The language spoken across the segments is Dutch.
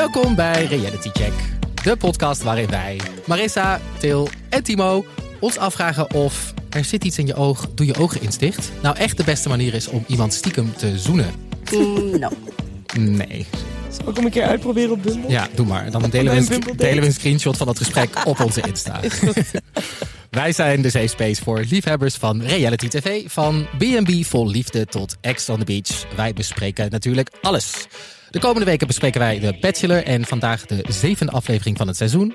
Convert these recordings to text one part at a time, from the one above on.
Welkom bij Reality Check, de podcast waarin wij, Marissa, Til en Timo, ons afvragen of er zit iets in je oog, doe je ogen eens dicht, nou echt de beste manier is om iemand stiekem te zoenen. Mm, no. Nee. Zal ik hem een keer uitproberen op Bumble? Ja, doe maar. Dan delen we, een, delen we een screenshot van dat gesprek op onze Insta. Wij zijn de safe space voor liefhebbers van reality tv. Van B&B vol liefde tot Ex on the Beach. Wij bespreken natuurlijk alles. De komende weken bespreken wij The Bachelor en vandaag de zevende aflevering van het seizoen.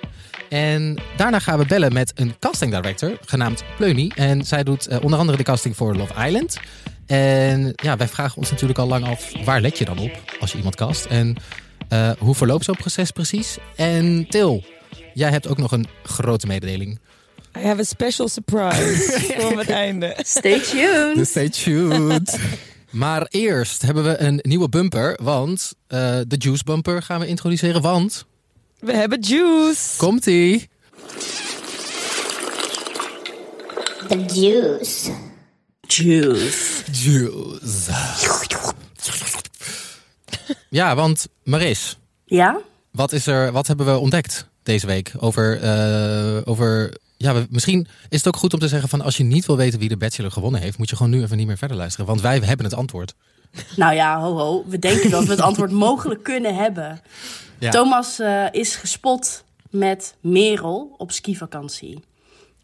En daarna gaan we bellen met een casting director genaamd Pleuny. En zij doet eh, onder andere de casting voor Love Island. En ja, wij vragen ons natuurlijk al lang af, waar let je dan op als je iemand cast? En eh, hoe verloopt zo'n proces precies? En Til, jij hebt ook nog een grote mededeling. I have a special surprise voor het einde. Stay tuned. Dus stay tuned. maar eerst hebben we een nieuwe bumper, want eh, de Juice bumper gaan we introduceren, want... We hebben juice. Komt-ie! The juice. Juice. Juice. Ja, want Maris, Ja? wat, is er, wat hebben we ontdekt deze week over... eh, over ja, we- misschien is het ook goed om te zeggen van als je niet wil weten wie de Bachelor gewonnen heeft, moet je gewoon nu even niet meer verder luisteren. Want wij hebben het antwoord. Nou ja, ho ho. We denken dat we het antwoord mogelijk kunnen hebben. Ja. Thomas eh, is gespot met Merel op skivakantie.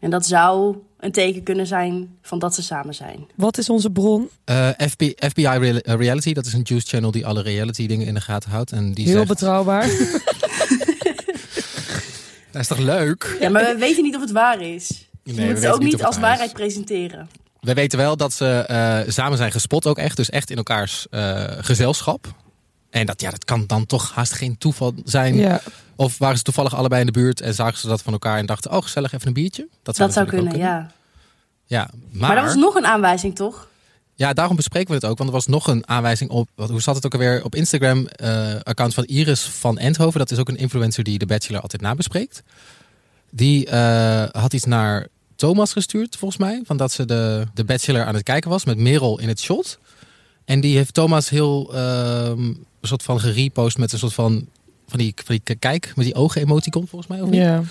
En dat zou een teken kunnen zijn van dat ze samen zijn. Wat is onze bron? Eh, FB, FBI Real- eh, Reality, dat is een Juice channel die alle reality dingen in de gaten houdt. En die Heel zegt, betrouwbaar. dat is toch leuk? Ja, maar we weten niet of het waar is. Nee, we je moet het ook niet het als is. waarheid presenteren. We weten wel dat ze eh, samen zijn gespot ook echt. Dus echt in elkaars eh, gezelschap. En dat, ja, dat kan dan toch haast geen toeval zijn. ja. Of waren ze toevallig allebei in de buurt en zagen ze dat van elkaar en dachten, oh gezellig, even een biertje. Dat zou natuurlijk kunnen, ook ja. Ja, maar, Maar er was nog een aanwijzing, toch? Ja, daarom bespreken we het ook. Want er was nog een aanwijzing op, wat, hoe zat het ook alweer, op Instagram, eh, account van Iris van Endhoven. Dat is ook een influencer die de Bachelor altijd nabespreekt. Die eh, had iets naar Thomas gestuurd, volgens mij. Van dat ze de, de Bachelor aan het kijken was met Merel in het shot. En die heeft Thomas heel ehm, een soort van gerepost met een soort van, van die, van die kijk, met die ogen emoticon volgens mij. Of niet? ja.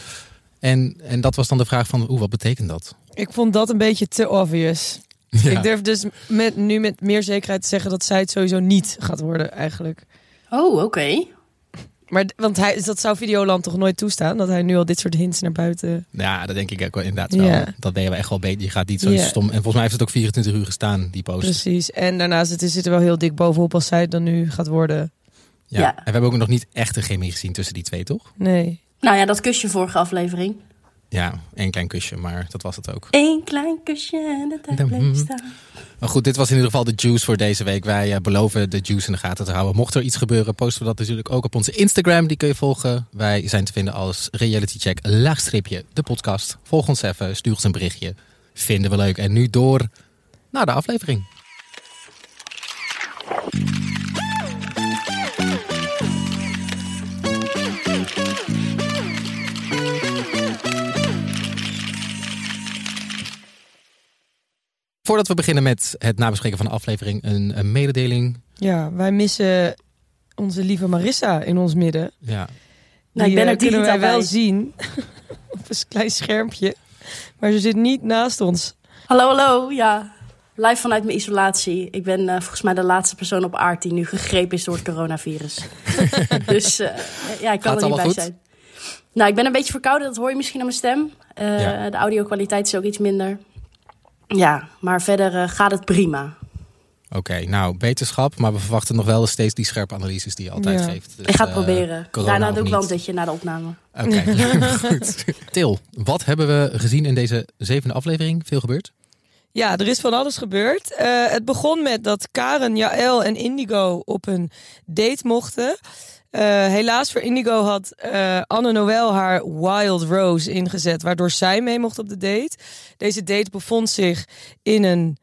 En, en dat was dan de vraag van, oeh, wat betekent dat? Ik vond dat een beetje te obvious. Ja. Ik durf dus met, nu met meer zekerheid te zeggen dat zij het sowieso niet gaat worden eigenlijk. Oh, oké. Maar want hij, dat zou Videoland toch nooit toestaan? Dat hij nu al dit soort hints naar buiten... Ja, dat denk ik ook wel inderdaad wel. Ja. Dat ben je wel echt wel beter. Je gaat niet zo Ja. stom. En volgens mij heeft het ook 24 uur gestaan, die post. Precies. En daarnaast het zit er wel heel dik bovenop als zij het dan nu gaat worden. Ja. Ja. En we hebben ook nog niet echt een chemie gezien tussen die twee, toch? Nee. Nou ja, dat kusje vorige aflevering. Ja, één klein kusje, maar dat was het ook. Eén klein kusje en de tijd bleef staan. Maar goed, dit was in ieder geval de juice voor deze week. Wij eh, beloven de juice in de gaten te houden. Mocht er iets gebeuren, posten we dat natuurlijk ook op onze Instagram. Die kun je volgen. Wij zijn te vinden als Reality Check, laagstreepje, de podcast. Volg ons even, stuur ons een berichtje. Vinden we leuk. En nu door naar de aflevering. Voordat we beginnen met het nabespreken van de aflevering, een, een mededeling. Ja, wij missen onze lieve Marissa in ons midden. Ja, Nou, ik ben eh, er kunnen wij wel bij. zien op een klein schermpje. Maar ze zit niet naast ons. Hallo, hallo. Ja, live vanuit mijn isolatie. Ik ben eh, volgens mij de laatste persoon op aarde die nu gegrepen is door het coronavirus. dus eh, ja, ik kan Gaat er niet allemaal bij goed? zijn. Nou, ik ben een beetje verkouden. Dat hoor je misschien aan mijn stem. Eh, Ja. De audio-kwaliteit is ook iets minder. Ja, maar verder eh, gaat het prima. oké. nou, beterschap. Maar we verwachten nog wel steeds die scherpe analyses die je altijd Ja. geeft. Dus, ik ga het eh, proberen. Daarna doe ik wel een dutje na de opname. Oké, goed. Til, wat hebben we gezien in deze zevende aflevering? Veel gebeurd? Ja, er is van alles gebeurd. Eh, het begon met dat Karen, Jaël en Indigo op een date mochten. Eh, helaas voor Indigo had eh, Anne Noël haar Wild Rose ingezet, waardoor zij mee mocht op de date. Deze date bevond zich in een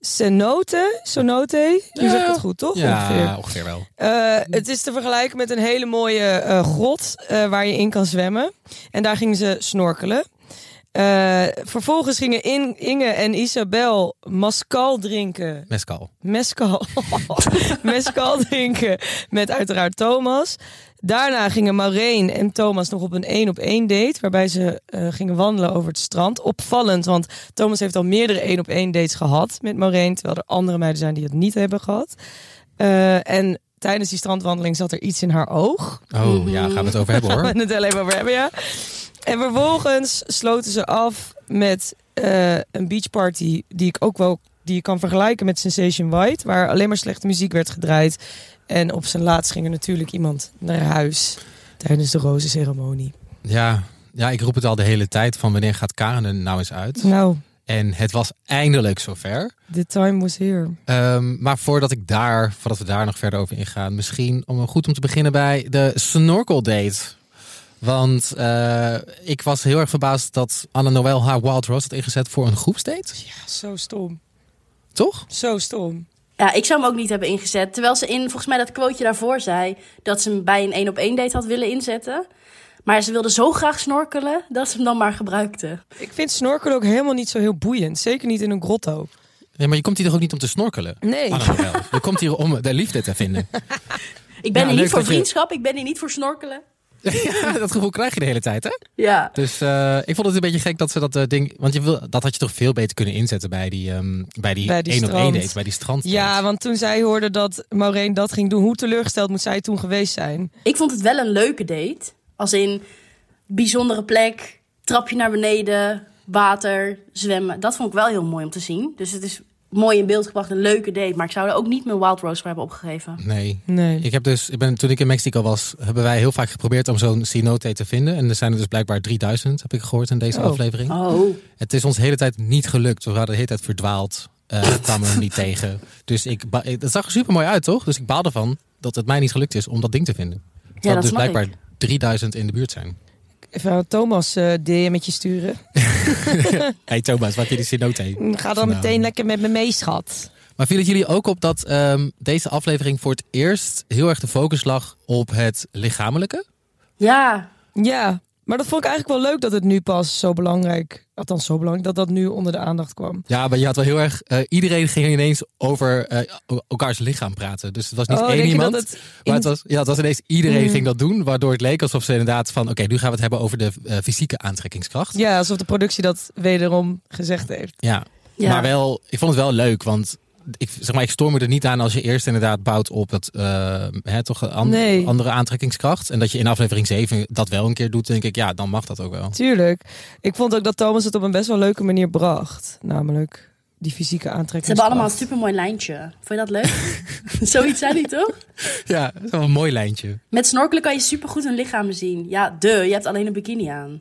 cenote. Cenote? Nu zeg ik het goed, toch? Ja, ongeveer wel. Eh, het is te vergelijken met een hele mooie eh, grot eh, waar je in kan zwemmen. En daar gingen ze snorkelen. Eh, vervolgens gingen In- Inge en Isabel mascal drinken. Mescal. Mescal. mescal drinken met uiteraard Thomas. Daarna gingen Maureen en Thomas nog op een één op één date. Waarbij ze eh, gingen wandelen over het strand. Opvallend, want Thomas heeft al meerdere één op één dates gehad met Maureen. Terwijl er andere meiden zijn die het niet hebben gehad. Eh, en tijdens die strandwandeling zat er iets in haar oog. Oh ja, gaan we het over hebben Gaan hoor. we het wel even over hebben, ja. En vervolgens sloten ze af met eh, een beachparty die ik ook wel die je kan vergelijken met Sensation White, waar alleen maar slechte muziek werd gedraaid. En op zijn laatst ging er natuurlijk iemand naar huis tijdens de rozenceremonie. Ja, ja, ik roep het al de hele tijd van wanneer gaat Karen er nou eens uit? Nou, En het was eindelijk zover. the time was here. Ehm, maar voordat ik daar, voordat we daar nog verder over ingaan, misschien om goed om te beginnen bij de snorkel date. Want eh, ik was heel erg verbaasd dat Anne Noël haar Wild Rose had ingezet voor een groepsdate. Ja, zo stom. Toch? Zo stom. Ja, ik zou hem ook niet hebben ingezet. Terwijl ze in, volgens mij dat quoteje daarvoor zei... dat ze hem bij een één op één date had willen inzetten. Maar ze wilde zo graag snorkelen dat ze hem dan maar gebruikte. Ik vind snorkelen ook helemaal niet zo heel boeiend. Zeker niet in een grotto. Ja, maar je komt hier toch ook niet om te snorkelen? Nee. Je komt hier om de liefde te vinden. Ik ben Ja, hier niet voor je- vriendschap, ik ben hier niet voor snorkelen. Ja, dat gevoel krijg je de hele tijd, hè? Ja. Dus eh, ik vond het een beetje gek dat ze dat eh, ding... Want je wil, dat had je toch veel beter kunnen inzetten bij die, ehm bij die, Bij die één op één date, bij die strand. Ja, want toen zij hoorde dat Maureen dat ging doen, hoe teleurgesteld moet zij toen geweest zijn? Ik vond het wel een leuke date. Als in bijzondere plek, trapje naar beneden, water, zwemmen. Dat vond ik wel heel mooi om te zien. Dus het is mooi in beeld gebracht, een leuke date. Maar ik zou er ook niet mijn Wild Rose voor hebben opgegeven. Nee. Nee. Ik heb dus, ik ben, toen ik in Mexico was, hebben wij heel vaak geprobeerd om zo'n cenote te vinden. En er zijn er dus blijkbaar 3000, heb ik gehoord in deze Oh. aflevering. Oh. Het is ons de hele tijd niet gelukt. We hadden de hele tijd verdwaald. eh kwamen hem niet tegen. Dus ik, het zag er super mooi uit, toch? Dus ik baal ervan dat het mij niet gelukt is om dat ding te vinden. Terwijl dat er dus blijkbaar ik. 3000 in de buurt zijn. Even aan Thomas eh DM'tje sturen. Hey Thomas, wat je die cenote? Ga dan Nou. meteen lekker met me mee, schat. Maar viel het jullie ook op dat ehm, deze aflevering voor het eerst heel erg de focus lag op het lichamelijke? Ja, Ja, maar dat vond ik eigenlijk wel leuk dat het nu pas zo belangrijk, althans zo belangrijk, dat dat nu onder de aandacht kwam. Ja, maar je had wel heel erg. eh, iedereen ging ineens over eh, elkaars lichaam praten. Dus het was niet Oh, één iemand. het Maar het was, ja, het was ineens iedereen Mm. ging dat doen. Waardoor het leek alsof ze inderdaad van. Oké, nu gaan we het hebben over de eh, fysieke aantrekkingskracht. Ja. Ja, alsof de productie dat wederom gezegd heeft. ja. Maar wel, ik vond het wel leuk. Want ik, zeg maar, ik stoor me er niet aan als je eerst inderdaad bouwt op het, eh, hè, toch een an- Nee. andere aantrekkingskracht. En dat je in aflevering 7 dat wel een keer doet. denk ik, ja, dan mag dat ook wel. Tuurlijk. Ik vond ook dat Thomas het op een best wel leuke manier bracht. Namelijk die fysieke Ze aantrekkingskracht. hebben allemaal een supermooi lijntje. Vond je dat leuk? Zoiets zei die toch? Ja, dat is wel een mooi lijntje. Met snorkelen kan je supergoed hun lichamen zien. Ja, de, je hebt alleen een bikini aan.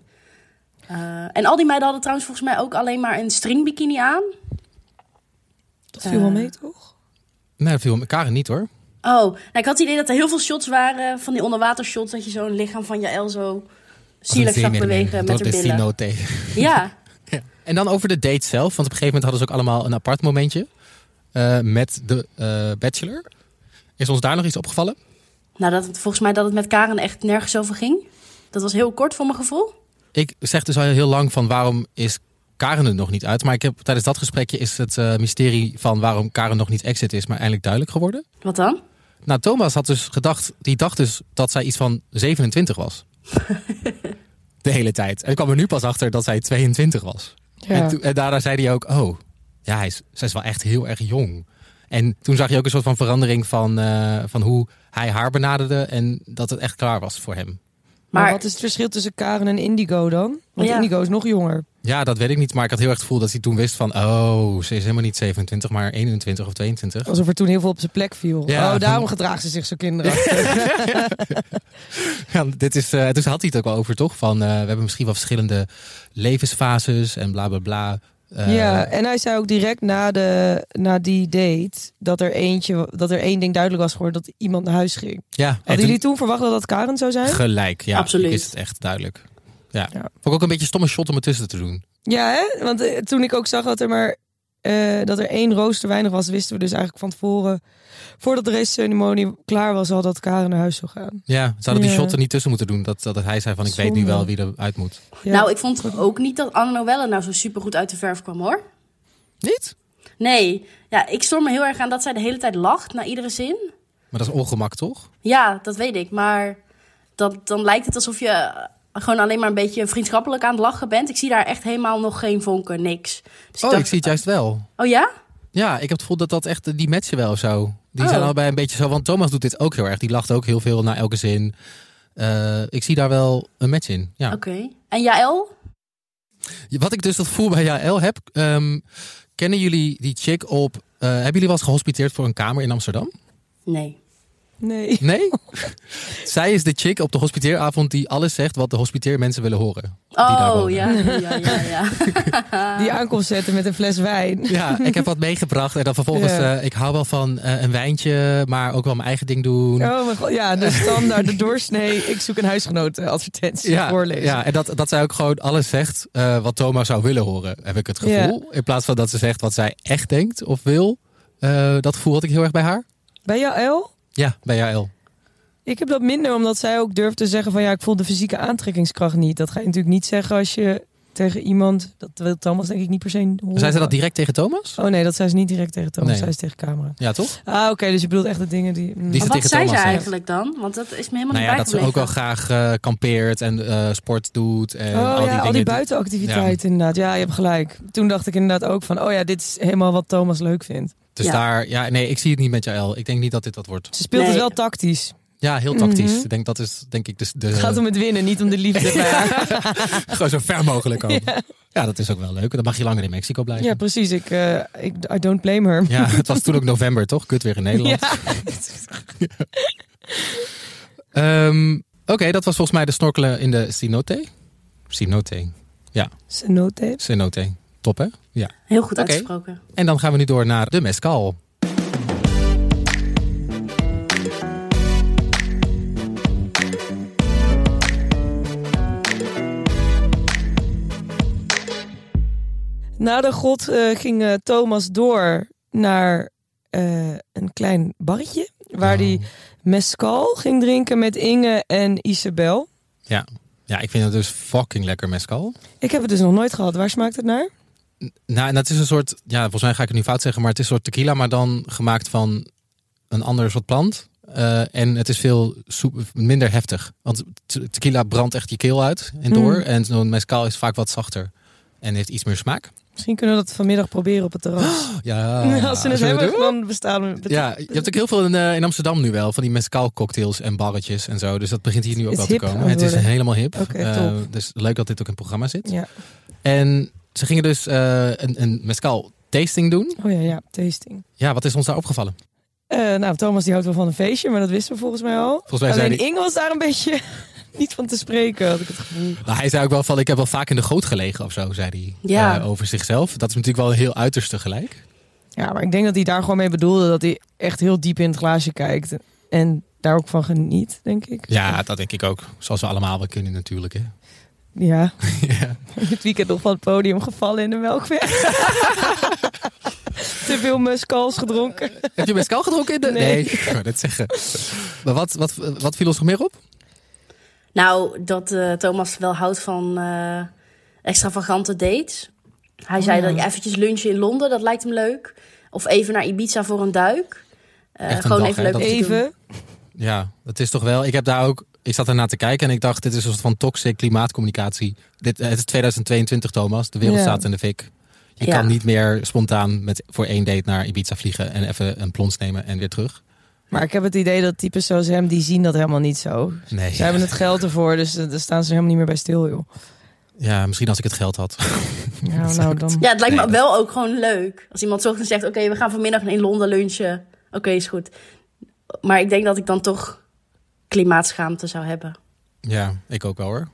Eh, en al die meiden hadden trouwens volgens mij ook alleen maar een stringbikini aan. Dat viel wel Eh. mee, toch? Nee, dat viel Karen niet hoor. Oh, nou, ik had het idee dat er heel veel shots waren van die onderwatershots. Dat je zo'n lichaam van Jaël zo sierlijk zag bewegen met haar billen. Ja, Ja. En dan over de date zelf. Want op een gegeven moment hadden ze ook allemaal een apart momentje. eh, met de eh, bachelor. Is ons daar nog iets opgevallen? nou dat, het- volgens mij dat het met Karen echt nergens over ging. Dat was heel kort voor mijn gevoel. Ik zeg dus al heel lang van waarom is Karen er nog niet uit. Maar ik heb, tijdens dat gesprekje is het eh, mysterie van waarom Karen nog niet exit is. Maar eindelijk duidelijk geworden. Wat dan? Nou, Thomas had dus gedacht, die dacht dus dat zij iets van 27 was. de hele tijd. En ik kwam er nu pas achter dat zij 22 was. Ja. En, daarna zei hij ook, oh, ja, hij is, zij is wel echt heel erg jong. En toen zag je ook een soort van verandering van, eh, van hoe hij haar benaderde en dat het echt klaar was voor hem. Maar, Maar- wat is het verschil tussen Karen en Indigo dan? Want Ja. Indigo is nog jonger. Ja, dat weet ik niet, maar ik had heel erg het gevoel dat hij toen wist van, oh, ze is helemaal niet 27, maar 21 of 22. Alsof er toen heel veel op zijn plek viel. Ja. oh, daarom gedraagt ze zich zo kinderachtig. Ja, dit is, eh dus had hij het ook wel over, toch? Van, eh, we hebben misschien wel verschillende levensfases en bla bla bla. Eh, ja, en hij zei ook direct na, de, na die date dat er, eentje, dat er één ding duidelijk was geworden dat iemand naar huis ging. ja. En Hadden toen- jullie toen verwacht dat dat Karen zou zijn? Gelijk, ja. Absoluut. Is het echt duidelijk. Ja. Ja. Vond ik ook een beetje een stomme shot om ertussen te doen. Ja, hè? want eh, toen ik ook zag dat er maar eh, dat er één roos te weinig was, wisten we dus eigenlijk van tevoren, voordat de raceceremonie klaar was, al dat Karen naar huis zou gaan. Ja, ze hadden die shot er niet tussen moeten doen. Dat, dat hij zei van, ik weet nu wel wie eruit moet. Ja. Nou, ik vond ook niet dat Anne Noelle nou zo supergoed uit de verf kwam hoor. Niet? Nee, ja, ik stoor me heel erg aan dat zij de hele tijd lacht na iedere zin. Maar dat is ongemak, toch? Ja, dat weet ik. Maar dat, dan lijkt het alsof je gewoon alleen maar een beetje vriendschappelijk aan het lachen bent. Ik zie daar echt helemaal nog geen vonken, niks. Dus Oh, dacht- ik zie het juist wel. Oh ja? Ja, ik heb het gevoel dat dat echt, die matchen wel of zo. Die Oh. zijn allebei een beetje zo, want Thomas doet dit ook heel erg. Die lacht ook heel veel naar elke zin. Eh, ik zie daar wel een match in. Ja. Oké. En Jaël? Wat ik dus dat gevoel bij JL heb, ehm, kennen jullie die chick op, eh, hebben jullie wel eens gehospiteerd voor een kamer in Amsterdam? Nee. Nee. Nee? Zij is de chick op de hospiteeravond die alles zegt wat de hospiteermensen willen horen. Oh, ja, ja, ja, ja. Die aankomst zetten met een fles wijn. Ja, ik heb wat meegebracht en dan vervolgens, Ja. eh, ik hou wel van eh, een wijntje, maar ook wel mijn eigen ding doen. Oh mijn god, ja, de standaard, de doorsnee. Ik zoek een huisgenoot advertentie Ja, voorlezen. ja, en dat, dat zij ook gewoon alles zegt eh, wat Thomas zou willen horen, heb ik het gevoel. In plaats van dat ze zegt wat zij echt denkt of wil. Eh, dat gevoel had ik heel erg bij haar. Bij jou, El? Ja, bij JL. Ik heb dat minder, omdat zij ook durft te zeggen van ja, ik voel de fysieke aantrekkingskracht niet. Dat ga je natuurlijk niet zeggen als je tegen iemand, dat wil Thomas denk ik niet per se horen. Zei ze dat direct tegen Thomas? Oh nee, dat zei ze niet direct tegen Thomas, Nee. zei ze tegen camera. Ja, toch? Ah oké, dus je bedoelt echt de dingen die... mm. Die Maar ze wat zei ze Thomas eigenlijk dan? Want dat is me helemaal Nou ja, niet dat ze ook wel graag eh, kampeert en eh, sport doet. En Oh al die ja, dingen. al die buitenactiviteiten inderdaad. Ja, je hebt gelijk. Toen dacht ik inderdaad ook van, oh ja, dit is helemaal wat Thomas leuk vindt. Dus Ja. daar, ja, nee, ik zie het niet met JL. Ik denk niet dat dit dat wordt. Ze speelt Nee. het wel tactisch. Ja, heel tactisch. Mhm. Ik denk dat is, denk ik, dus de, Het gaat om het winnen, niet om de liefde gewoon zo ver mogelijk komen. Ja. dat is ook wel leuk. Dan mag je langer in Mexico blijven. Ja, precies. Ik, eh, ik, I don't blame her. Ja, het was toen ook november, toch? Kut weer in Nederland. Ja. Ehm, Oké, dat was volgens mij de snorkelen in de Cenote. Cenote. Cenote. Cenote. Top, hè? Ja. Heel goed uitgesproken. En dan gaan we nu door naar de mescal. Na de god eh, ging eh, Thomas door naar eh, een klein barretje. Waar Oh. hij mescal ging drinken met Inge en Isabel. Ja. ja, ik vind het dus fucking lekker mescal. Ik heb het dus nog nooit gehad. Waar smaakt het naar? Nou, en dat is een soort, ja, volgens mij ga ik het nu fout zeggen, maar het is een soort tequila, maar dan gemaakt van een ander soort plant. Eh, en het is veel soep, minder heftig. Want te- tequila brandt echt je keel uit en door. Mm. En zo'n mescal is vaak wat zachter. En heeft iets meer smaak. Misschien kunnen we dat vanmiddag proberen op het terras. Ja, Als ze het we hebben, doen? dan bestaan we. Ja, je hebt ook heel veel in, eh, in Amsterdam nu wel. Van die mescal cocktails en barretjes en zo. Dus dat begint hier nu ook wel te komen. Het is helemaal hip. Oké, Eh, dus leuk dat dit ook in het programma zit. Ja. En ze gingen dus eh, een, een mescal tasting doen. Oh ja, ja, tasting. Ja, wat is ons daar opgevallen? Eh, nou, Thomas die houdt wel van een feestje, maar dat wisten we volgens mij al. Volgens mij zei Alleen hij... Inge was daar een beetje niet van te spreken, had ik het gevoel. Nou, hij zei ook wel van, ik heb wel vaak in de goot gelegen of zo, zei hij Ja. eh, over zichzelf. Dat is natuurlijk wel een heel uiterste gelijk. Ja, maar ik denk dat hij daar gewoon mee bedoelde dat hij echt heel diep in het glaasje kijkt. En daar ook van geniet, denk ik. Ja, dat denk ik ook. Zoals we allemaal wel kunnen natuurlijk. Hè. Ja, ja. het weekend nog van het podium gevallen in de melkweg. Te veel muskals gedronken. Heb je mescal gedronken in de... Nee. ik wou net zeggen. Maar wat, wat, wat viel ons nog meer op? Nou, dat eh, Thomas wel houdt van eh, extravagante dates. Hij Oh, zei ja. dat eventjes lunchen in Londen, dat lijkt hem leuk. Of even naar Ibiza voor een duik. Eh, een gewoon dag, even hè, leuk dat. Even. Ja, het is toch wel... Ik heb daar ook... Ik zat ernaar te kijken en ik dacht, dit is een soort van toxic klimaatcommunicatie. Dit, het is 2022, Thomas. De wereld Ja. staat in de fik. Je Ja. kan niet meer spontaan met, voor één date naar Ibiza vliegen en even een plons nemen en weer terug. Maar ik heb het idee dat types zoals hem, die zien dat helemaal niet zo. Nee. Ze hebben het geld ervoor, dus eh, daar staan ze helemaal niet meer bij stil, joh. Ja, misschien als ik het geld had. Ja, nou dan. Ja, het lijkt me Nee, wel ook gewoon leuk. Als iemand ochtends zegt, oké, we gaan vanmiddag in Londen lunchen. Oké, is goed. Maar ik denk dat ik dan toch klimaatschaamte zou hebben. Ja, ik ook wel hoor.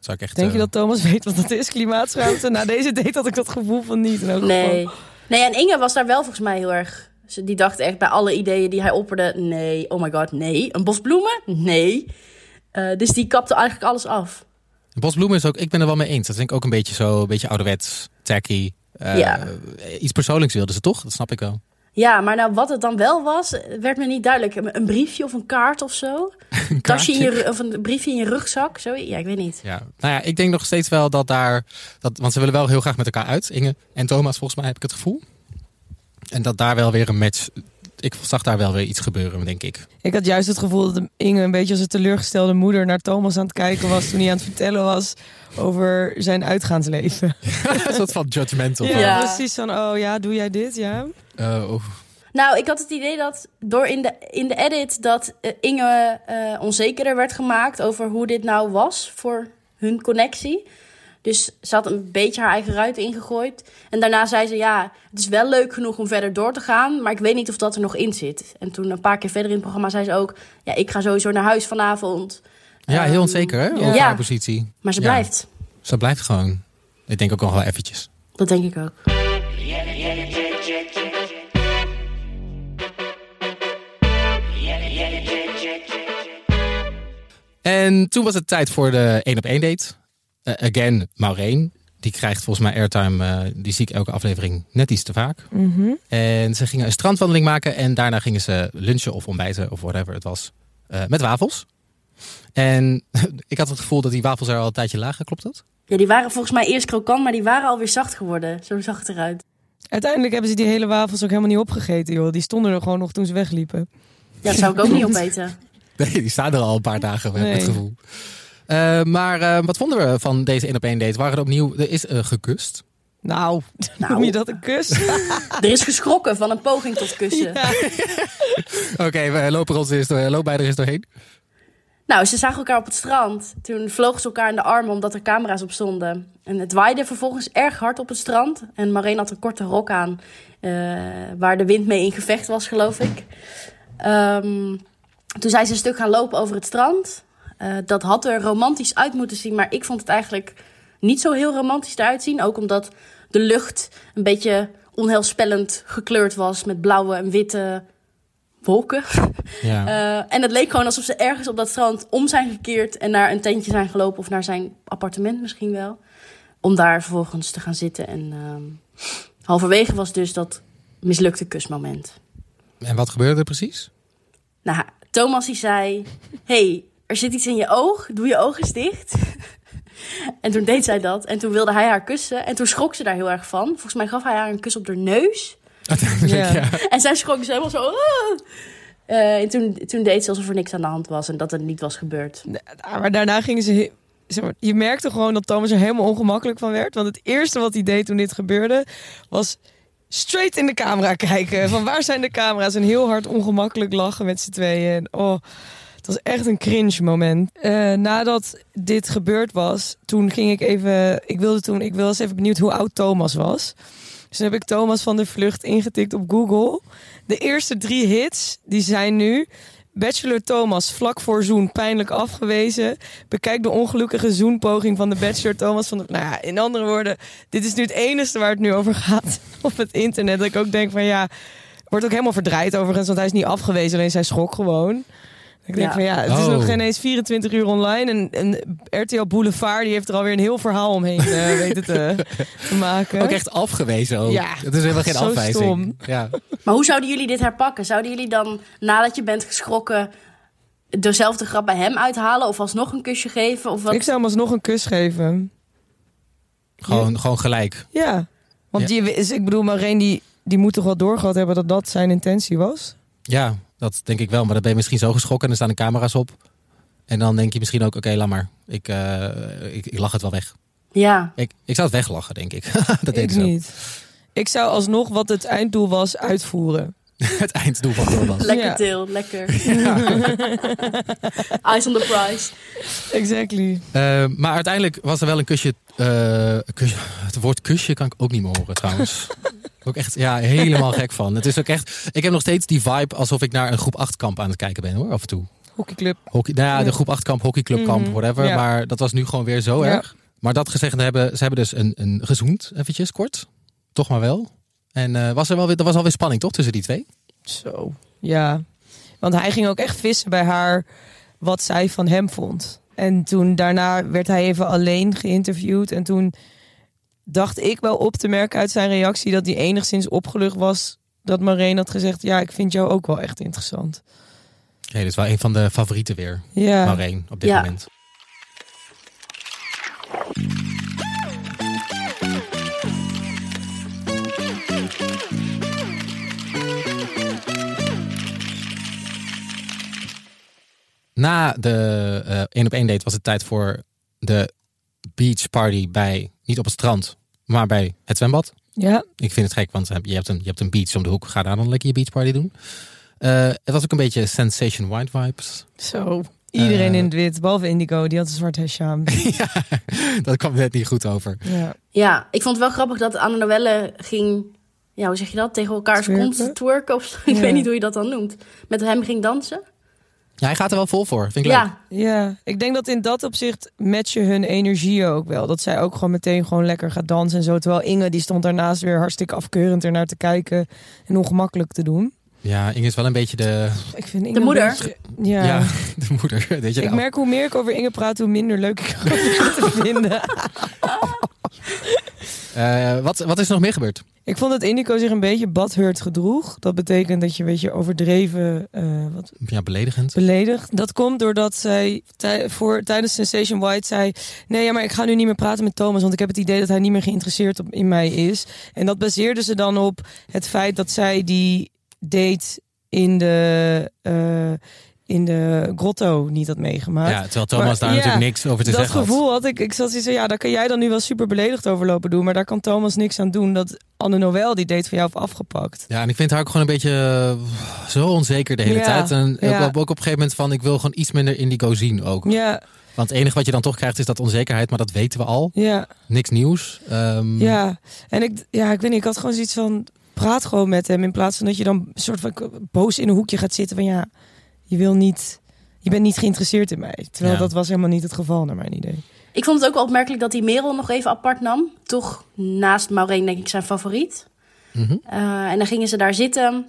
Zou ik echt, Denk je eh, dat Thomas weet wat dat is, klimaatschuimte? Na deze date had ik dat gevoel van niet. In elk geval. Nee. Nee, en Inge was daar wel volgens mij heel erg... ze- Die dacht echt bij alle ideeën die hij opperde... Nee, oh my god, nee. Een bos bloemen? Nee. Eh, dus die kapte eigenlijk alles af. Bosbloemen is ook, ik ben er wel mee eens. Dat denk ik ook een beetje zo, een beetje ouderwets, tacky. Eh, Ja. Iets persoonlijks wilden ze toch? Dat snap ik wel. Ja, maar nou, wat het dan wel was, werd me niet duidelijk. Een briefje of een kaart of zo? Een Tasje in je, of een briefje in je rugzak? Zo? Ja, ik weet niet. Ja. Nou ja, ik denk nog steeds wel dat daar, dat, want ze willen wel heel graag met elkaar uit. Inge en Thomas, volgens mij heb ik het gevoel. En dat daar wel weer een match ik zag daar wel weer iets gebeuren, denk ik. Ik had juist het gevoel dat Inge een beetje als een teleurgestelde moeder naar Thomas aan het kijken was toen hij aan het vertellen was over zijn uitgaansleven. een soort van judgmental. Ja, Ja. precies van, oh ja, doe jij dit? Ja. Eh, oeh. Nou, ik had het idee dat door in de, in de edit dat eh, Inge eh, onzekerder werd gemaakt over hoe dit nou was voor hun connectie. Dus ze had een beetje haar eigen ruit ingegooid. En daarna zei ze, ja, het is wel leuk genoeg om verder door te gaan, maar ik weet niet of dat er nog in zit. En toen een paar keer verder in het programma zei ze ook, ja, ik ga sowieso naar huis vanavond. Ja, heel onzeker hè, over Ja. haar positie. Maar ze Ja. blijft. Ze blijft gewoon. Ik denk ook nog wel eventjes. Dat denk ik ook. En toen was het tijd voor de één op één date. Eh, again, Maureen. Die krijgt volgens mij airtime, eh, die zie ik elke aflevering net iets te vaak. En ze gingen een strandwandeling maken en daarna gingen ze lunchen of ontbijten of whatever het was. eh, met wafels. En ik had het gevoel dat die wafels er al een tijdje lagen, klopt dat? Ja, die waren volgens mij eerst krokant, maar die waren alweer zacht geworden. Zo zag het eruit. Uiteindelijk hebben ze die hele wafels ook helemaal niet opgegeten, joh. Die stonden er gewoon nog toen ze wegliepen. Ja, dat zou ik ook niet opeten. Nee, die staan er al een paar dagen, heb Nee. het gevoel. Eh, maar eh, wat vonden we van deze één op één date? Waren er opnieuw, er is eh, gekust. Nou, Nou. noem je dat een kus? Er is geschrokken van een poging tot kussen. Oké, we lopen er ons eens door, lopen wij er eens doorheen. Nou, ze zagen elkaar op het strand. Toen vlogen ze elkaar in de armen omdat er camera's op stonden. En het waaide vervolgens erg hard op het strand. En Marijn had een korte rok aan, eh, waar de wind mee in gevecht was, geloof ik. Ehm, toen zijn ze een stuk gaan lopen over het strand. Eh, dat had er romantisch uit moeten zien, maar ik vond het eigenlijk niet zo heel romantisch eruit zien. Ook omdat de lucht een beetje onheilspellend gekleurd was met blauwe en witte wolken. Ja. Eh, en het leek gewoon alsof ze ergens op dat strand om zijn gekeerd en naar een tentje zijn gelopen of naar zijn appartement misschien wel. Om daar vervolgens te gaan zitten. En ehm, halverwege was dus dat mislukte kusmoment. En wat gebeurde er precies? Nou, Thomas die zei: hey, er zit iets in je oog, doe je ogen dicht. en toen deed zij dat en toen wilde hij haar kussen. En toen schrok ze daar heel erg van. Volgens mij gaf hij haar een kus op haar neus. Uiteindelijk, Ja. ja. En zij schrok dus helemaal zo. "Ah." Eh, en toen, toen deed ze alsof er niks aan de hand was en dat het niet was gebeurd. Ja, maar daarna gingen ze... Zeg maar, je merkte gewoon dat Thomas er helemaal ongemakkelijk van werd. Want het eerste wat hij deed toen dit gebeurde... was straight in de camera kijken. Van waar zijn de camera's? En heel hard ongemakkelijk lachen met z'n tweeën. En, oh, het was echt een cringe moment. Eh, nadat dit gebeurd was, toen ging ik even... Ik wilde toen... Ik was even benieuwd hoe oud Thomas was. Dus toen heb ik Thomas van de Vlucht ingetikt op Google. De eerste drie hits, die zijn nu... Bachelor Thomas vlak voor zoen pijnlijk afgewezen. Bekijk de ongelukkige zoenpoging van de Bachelor Thomas. Van de, nou ja, in andere woorden, dit is nu het enige waar het nu over gaat op het internet. Dat ik ook denk van ja, wordt ook helemaal verdraaid overigens, want hij is niet afgewezen, alleen zij schrok gewoon. Ik denk Ja. van ja, het is Oh. nog geen eens 24 uur online. En, en RTL Boulevard die heeft er alweer een heel verhaal omheen eh, weten te, te maken. Ook echt afgewezen ook. Ja. Het is helemaal geen Zo afwijzing. stom. Ja. Maar hoe zouden jullie dit herpakken? Zouden jullie dan, nadat je bent geschrokken, dezelfde grap bij hem uithalen? Of alsnog een kusje geven? Of wat? Ik zou hem alsnog een kus geven. Gewoon, gewoon gelijk. Ja, want die is, ik bedoel, Maureen die, die moet toch wel doorgehad hebben dat dat zijn intentie was? Ja, dat denk ik wel. Maar dan ben je misschien zo geschrokken en er staan de camera's op. En dan denk je misschien ook, oké, laat maar. Ik, eh, ik, ik lach het wel weg. Ja, Ik, ik zou het weglachen, denk ik. dat deed ik ik zo. niet. Ik zou alsnog wat het einddoel was uitvoeren. het einddoel van Thomas. lekker Ja. til, lekker. Eyes on the prize. Exactly. Eh, maar uiteindelijk was er wel een kusje, eh, kusje. Het woord kusje kan ik ook niet meer horen trouwens. ook echt ja, helemaal gek van. Het is ook echt. Ik heb nog steeds die vibe alsof ik naar een groep 8 kamp aan het kijken ben hoor, af en toe. Hockeyclub. Hockey, nou ja, de groep 8 kamp, hockeyclubkamp, Mhm, whatever. ja. Maar dat was nu gewoon weer zo Ja. erg. Maar dat gezegd hebben, ze hebben dus een, een gezoend, eventjes kort. Toch maar wel. En eh, was er wel weer, er was alweer spanning toch tussen die twee? Zo. Ja. Want hij ging ook echt vissen bij haar wat zij van hem vond. En toen daarna werd hij even alleen geïnterviewd. En toen dacht ik wel op te merken uit zijn reactie dat hij enigszins opgelucht was dat Maureen had gezegd: Ja, ik vind jou ook wel echt interessant. Nee, dit is wel een van de favorieten weer. Ja. Maureen op dit Ja. moment. Na de eh één op één date was het tijd voor de beach party bij, niet op het strand, maar bij het zwembad. Ja, Ik vind het gek, want je hebt een, je hebt een beach om de hoek. Ga daar dan lekker je beach party doen. Eh, het was ook een beetje Sensation White vibes. zo. Iedereen Eh. in het wit, behalve Indigo, die had een zwart hesje aan. ja, dat kwam net niet goed over. Ja. Ja, ik vond het wel grappig dat Anne Noelle ging... Ja, hoe zeg je dat? Tegen elkaars Twerken? kont twerken of. Ik Ja. weet niet hoe je dat dan noemt. Met hem ging dansen. Ja, hij gaat er wel vol voor. Vind ik leuk. Ja, ja, ik denk dat in dat opzicht matchen hun energieën ook wel. Dat zij ook gewoon meteen gewoon lekker gaat dansen en zo. Terwijl Inge, die stond daarnaast weer hartstikke afkeurend ernaar te kijken en ongemakkelijk te doen. Ja, Inge is wel een beetje de, Ik vind Inge De moeder? beetje- ja. ja. de moeder. Weet je Ik merk hoe meer ik over Inge praat, hoe minder leuk ik haar te vinden. Eh, wat, wat is er nog meer gebeurd? Ik vond dat Indico zich een beetje badhurt gedroeg. Dat betekent dat je een beetje overdreven eh, wat Ja, beledigend. beledigd. Dat komt doordat zij tij- voor, tijdens Sensation White zei... nee, ja, maar ik ga nu niet meer praten met Thomas... want ik heb het idee dat hij niet meer geïnteresseerd op, in mij is. En dat baseerde ze dan op het feit dat zij die date in de... eh, in de grotto niet had meegemaakt. Ja, terwijl Thomas Maar- daar ja, natuurlijk niks over te dat zeggen gevoel had ik. Ik zat zo, ja, daar kan jij dan nu wel super beledigd over lopen doen, maar daar kan Thomas niks aan doen dat Anne Noël die date van jou heeft afgepakt. Ja, en ik vind haar ook gewoon een beetje eh, zo onzeker de hele Ja, tijd. En ja. ook, op- ook op een gegeven moment van, ik wil gewoon iets minder indigo zien ook. Ja, Want het enige wat je dan toch krijgt is dat onzekerheid, maar dat weten we al. ja, Niks nieuws. Ehm, ja. En ik, ja, ik weet niet, ik had gewoon zoiets van praat gewoon met hem in plaats van dat je dan soort van boos in een hoekje gaat zitten van ja, je wil niet, je bent niet geïnteresseerd in mij. Terwijl Ja. dat was helemaal niet het geval naar mijn idee. ik vond het ook wel opmerkelijk dat hij Merel nog even apart nam. Toch naast Maureen denk ik zijn favoriet. Mhm. Eh, en dan gingen ze daar zitten.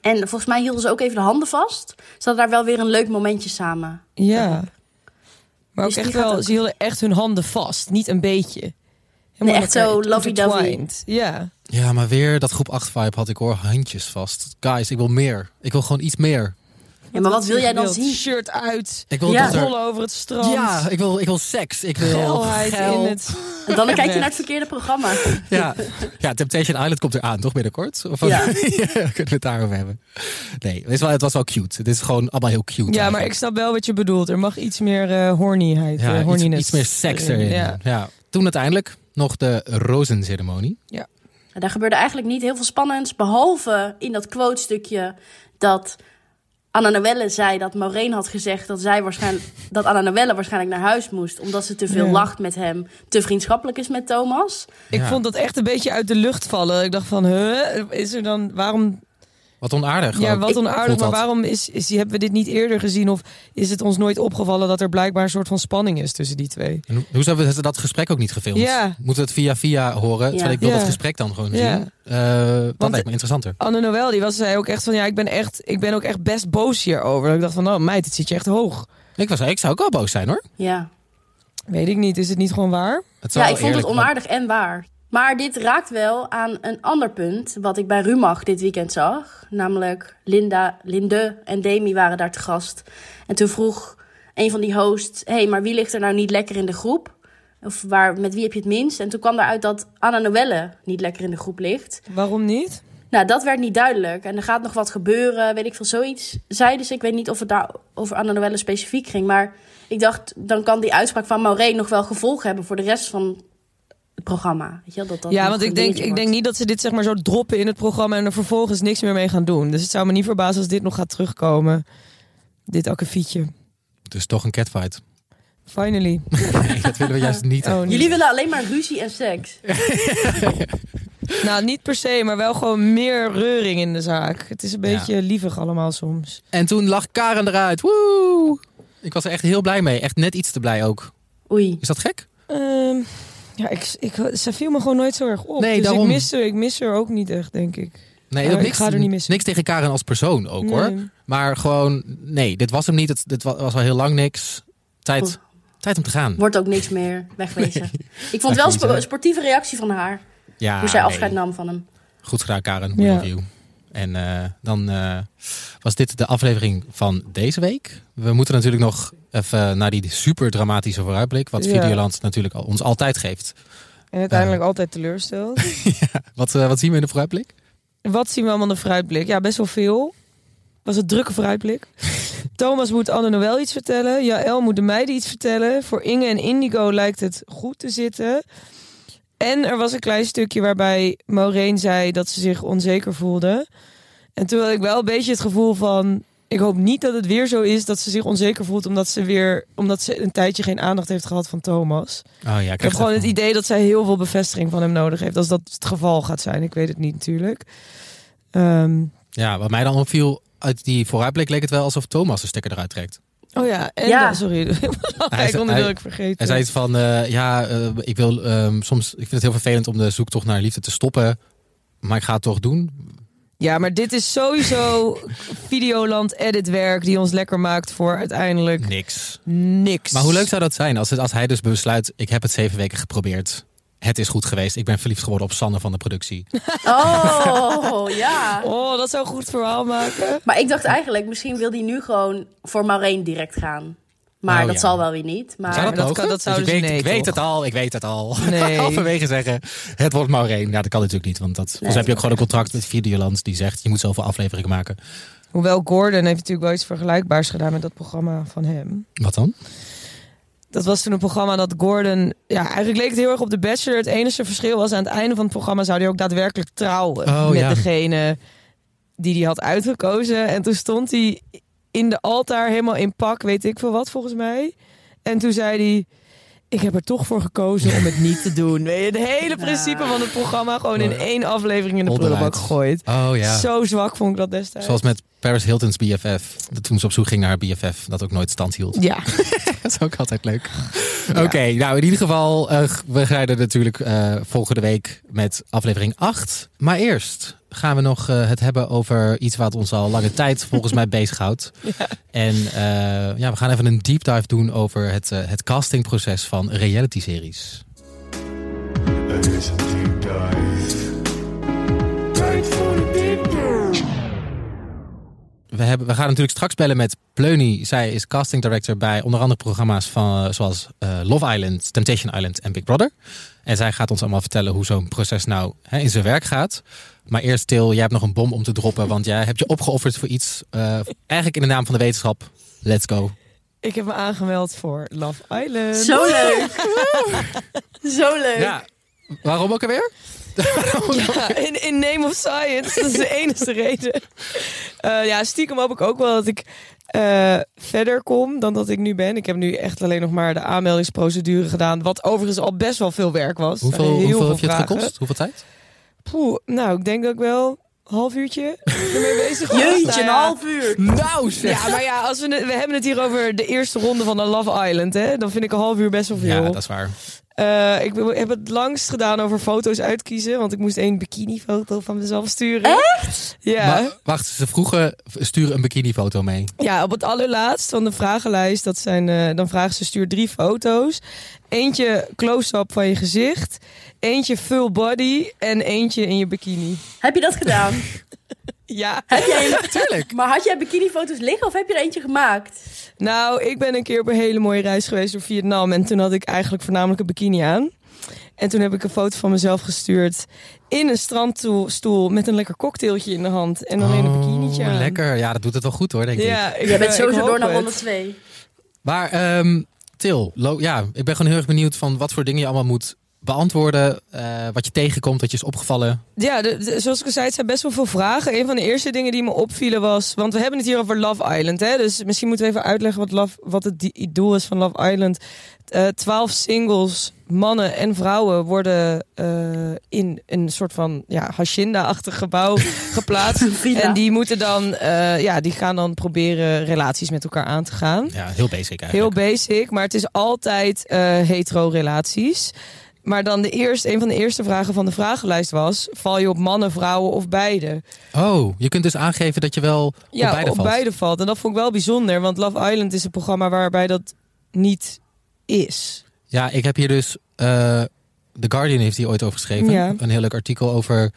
En volgens mij hielden ze ook even de handen vast. Ze hadden daar wel weer een leuk momentje samen. Ja. Maar ook Dus die echt wel, ook- ze hielden echt hun handen vast, niet een beetje. Nee, Helemaal echt zo lovey-dovey. Ja. Ja, maar weer dat groep 8 vibe had ik hoor. Handjes vast. Guys, ik wil meer. Ik wil gewoon iets meer. Ja, maar wat wil jij dan zien? Shirt uit, Ik wil Ja. dat er... rollen over het strand. Ja, ik wil, ik wil seks. Ik wil geil. in het... En dan kijk je naar het verkeerde programma. Ja. ja, Temptation Island komt eraan, toch binnenkort? Of Ja. kunnen we het daarover hebben? Nee, het, wel, het was wel cute. Het is gewoon allemaal heel cute. Ja, maar ik snap wel wat je bedoelt. Er mag iets meer eh hornyheid, ja, eh, iets, horniness iets meer seks erin. Ja. Ja. Toen uiteindelijk nog de rozenceremonie. Ja, Daar gebeurde eigenlijk niet heel veel spannends. Behalve in dat quote-stukje dat Anna Noelle zei dat Maureen had gezegd dat, zij waarschijnlijk, dat Anna Noelle waarschijnlijk naar huis moest. Omdat ze te veel Ja. lacht met hem, te vriendschappelijk is met Thomas. Ik Ja. vond dat echt een beetje uit de lucht vallen. Ik dacht van, huh, is er dan, waarom, Wat onaardig. ja, ook. wat onaardig, maar dat. waarom is, is, hebben we dit niet eerder gezien? Of is het ons nooit opgevallen dat er blijkbaar een soort van spanning is tussen die twee? En hoe- hoe hebben ze dat gesprek ook niet gefilmd? Ja. Moeten we het via via horen? Terwijl ik wil Ja. dat gesprek dan gewoon Ja. zien. Eh, dat Want- lijkt me interessanter. Anne Noël, die was zei ook echt van, ja, ik ben echt, ik ben ook echt best boos hierover. Ik dacht van, oh meid, het zit je echt hoog. Ik, was, ik zou ook wel boos zijn hoor. Ja, Weet ik niet, is het niet gewoon waar? Ja ik vond het onaardig en waar. Maar dit raakt wel aan een ander punt wat ik bij Rumach dit weekend zag. Namelijk Linda, Linde en Demi waren daar te gast. En toen vroeg een van die hosts, hé, hey, maar wie ligt er nou niet lekker in de groep? Of waar, met wie heb je het minst? En toen kwam eruit dat Anna Noelle niet lekker in de groep ligt. Waarom niet? Nou, dat werd niet duidelijk. En er gaat nog wat gebeuren, weet ik veel, zoiets. Zeiden ze, ik weet niet of het daar over Anna Noelle specifiek ging. Maar ik dacht, dan kan die uitspraak van Maureen nog wel gevolgen hebben voor de rest van het programma. Weet je wel, dat dat ja, want ik denk, ik denk niet dat ze dit zeg maar zo droppen in het programma en er vervolgens niks meer mee gaan doen. Dus het zou me niet verbazen als dit nog gaat terugkomen. Dit akkefietje. Dus toch een catfight. Finally. Nee, dat willen we juist niet. Oh, niet. Jullie willen alleen maar ruzie en seks. Nou, niet per se, maar wel gewoon meer reuring in de zaak. Het is een Ja. beetje lievig allemaal soms. En toen lag Karen eruit. Woe! Ik was er echt heel blij mee. Echt net iets te blij ook. Oei. Is dat gek? Ehm, ja, ik, ik, ze viel me gewoon nooit zo erg op. Nee, dus daarom. ik mis, haar, ik mis haar ook niet echt, denk ik. Nee, Oh, ook niks, ga er niet missen. niks tegen Karen als persoon ook hoor. Maar gewoon, nee, dit was hem niet. Het, dit wa- was al heel lang niks. Tijd, Goed. tijd om te gaan. Wordt ook niks meer wegwezen. Ik vond wel een sportieve reactie van haar. Ja, hoe zij nee. afscheid nam van hem. Goed gedaan, Karen. We Ja. love you. En eh, dan eh, was dit de aflevering van deze week. We moeten natuurlijk nog even naar die super dramatische vooruitblik. Wat Ja. Videoland natuurlijk ons altijd geeft. En uiteindelijk altijd teleursteld. Wat, eh, wat zien we in de vooruitblik? Wat zien we allemaal in de vooruitblik? Ja, best wel veel. Was het drukke vooruitblik. Thomas moet Anne Noël iets vertellen. Jaël moet de meiden iets vertellen. Voor Inge en Indigo lijkt het goed te zitten. En er was een klein stukje waarbij Maureen zei dat ze zich onzeker voelde. En toen had ik wel een beetje het gevoel van... Ik hoop niet dat het weer zo is dat ze zich onzeker voelt... omdat ze weer omdat ze een tijdje geen aandacht heeft gehad van Thomas. Oh ja, ik Ik heb gewoon het idee dat zij heel veel bevestiging van hem nodig heeft. Als dat het geval gaat zijn. Ik weet het niet natuurlijk. Ehm, Ja, wat mij dan opviel uit die vooruitblik leek het wel alsof Thomas de stekker eruit trekt. Oh ja, en Ja. dan- sorry. Hij vergeten. Hij zei iets van, eh, ja, eh, ik wil ehm, soms, ik vind het heel vervelend om de zoektocht naar liefde te stoppen, maar ik ga het toch doen. Ja, maar dit is sowieso Videoland editwerk die ons lekker maakt voor uiteindelijk Niks. niks. Maar hoe leuk zou dat zijn als, het, als hij dus besluit, ik heb het zeven weken geprobeerd. Het is goed geweest. Ik ben verliefd geworden op Sanne van de productie. Oh, ja. Oh, dat zou een goed verhaal maken. Maar ik dacht eigenlijk, misschien wil hij nu gewoon voor Maureen direct gaan. Maar Oh, dat ja. zal wel weer niet. Maar Zou dat, dat kan- dat Dus zouden ik ze- weet, nee, ik weet toch? het al, ik weet het al. Nee. Halverwege zeggen, het wordt Maureen. Ja, dat kan natuurlijk niet, want dat, volgens heb je ook gewoon een contract met Videoland die zegt, je moet zoveel afleveringen maken. Hoewel Gordon heeft natuurlijk wel iets vergelijkbaars gedaan met dat programma van hem. Wat dan? Dat was toen een programma dat Gordon... Ja, eigenlijk leek het heel erg op The Bachelor. Het enige verschil was aan het einde van het programma... zou hij ook daadwerkelijk trouwen Oh, met ja. degene die hij had uitgekozen. En toen stond hij in de altaar helemaal in pak, weet ik veel wat volgens mij. En toen zei hij... Ik heb er toch voor gekozen om het niet te doen. Weet je, het hele principe van het programma gewoon in één aflevering in de prullenbak gegooid. Oh ja. Zo zwak vond ik dat destijds. Zoals met Paris Hilton's BFF. Dat toen ze op zoek ging naar haar BFF. Dat ook nooit stand hield. Ja, Dat is ook altijd leuk. Oké, nou in ieder geval, eh, we gaan er natuurlijk eh, volgende week met aflevering 8. Maar eerst gaan we nog eh, het hebben over iets wat ons al lange tijd volgens mij bezighoudt. En eh, ja, we gaan even een deep dive doen over het, eh, het castingproces van reality-series. Het is een deep dive. Tijd voor een deep dive. We, hebben, we gaan natuurlijk straks bellen met Pleuny. Zij is casting director bij onder andere programma's van, zoals eh, Love Island, Temptation Island en Big Brother. En zij gaat ons allemaal vertellen hoe zo'n proces nou hè, in zijn werk gaat. Maar eerst, Til, jij hebt nog een bom om te droppen. Want jij hebt je opgeofferd voor iets, eh, eigenlijk in de naam van de wetenschap. Let's go. ik heb me aangemeld voor Love Island. Zo leuk. Zo leuk. Ja, waarom ook alweer? Ja, in, in name of science. Dat is de enige reden. Eh, ja, stiekem hoop ik ook wel dat ik eh, verder kom dan dat ik nu ben. Ik heb nu echt alleen nog maar de aanmeldingsprocedure gedaan. Wat overigens al best wel veel werk was. Hoeveel, hoeveel veel heb je het vragen. gekost? Hoeveel tijd? Poeh, nou, ik denk dat ik wel een half uurtje ermee bezig was. Jeetje, Nou een ja. half uur. Nou Ja, maar ja, als we, we hebben het hier over de eerste ronde van de Love Island. Hè? Dan vind ik een half uur best wel veel. Ja, dat is waar. Eh, ik heb het langst gedaan over foto's uitkiezen. Want ik moest één bikini-foto van mezelf sturen. Echt? Ja. Maar wacht, ze vroegen, stuur een bikinifoto mee. ja, op het allerlaatst van de vragenlijst. Dat zijn, eh, dan vragen ze stuur drie foto's. Eentje close-up van je gezicht. Eentje full body. En eentje in je bikini. Heb je dat gedaan? Ja. heb jij een... Tuurlijk. Maar had jij bikinifoto's liggen of heb je er eentje gemaakt? Nou, ik ben een keer op een hele mooie reis geweest door Vietnam. En toen had ik eigenlijk voornamelijk een bikini aan. En toen heb ik een foto van mezelf gestuurd in een strandstoel met een lekker cocktailtje in de hand. En dan in een bikinietje Oh, aan. Lekker. Ja, dat doet het wel goed hoor, denk ik. Ja, ik, Jij bent eh, sowieso door naar ronde 2. Maar ehm, Til, ja, ik ben gewoon heel erg benieuwd van wat voor dingen je allemaal moet beantwoorden. eh, wat je tegenkomt, wat je is opgevallen. Ja, de- de- zoals ik al zei, het zijn best wel veel vragen. Een van de eerste dingen die me opvielen was... Want we hebben het hier over Love Island, hè? Dus misschien moeten we even uitleggen wat, love, wat het doel is van Love Island. Eh, Twaalf singles, mannen en vrouwen, worden eh, in een soort van ja, hacienda-achtig gebouw geplaatst. En die moeten dan, eh, ja, die gaan dan proberen relaties met elkaar aan te gaan. Ja, heel basic Heel eigenlijk. basic, maar het is altijd eh hetero-relaties. Maar dan de eerste, een van de eerste vragen van de vragenlijst was: val je op mannen, vrouwen of beide? Oh, je kunt dus aangeven dat je wel Ja, op beide op valt. beide valt. En dat vond ik wel bijzonder, want Love Island is een programma waarbij dat niet is. Ja, ik heb hier dus... eh The Guardian heeft hier ooit over geschreven. Ja. Een heel leuk artikel over...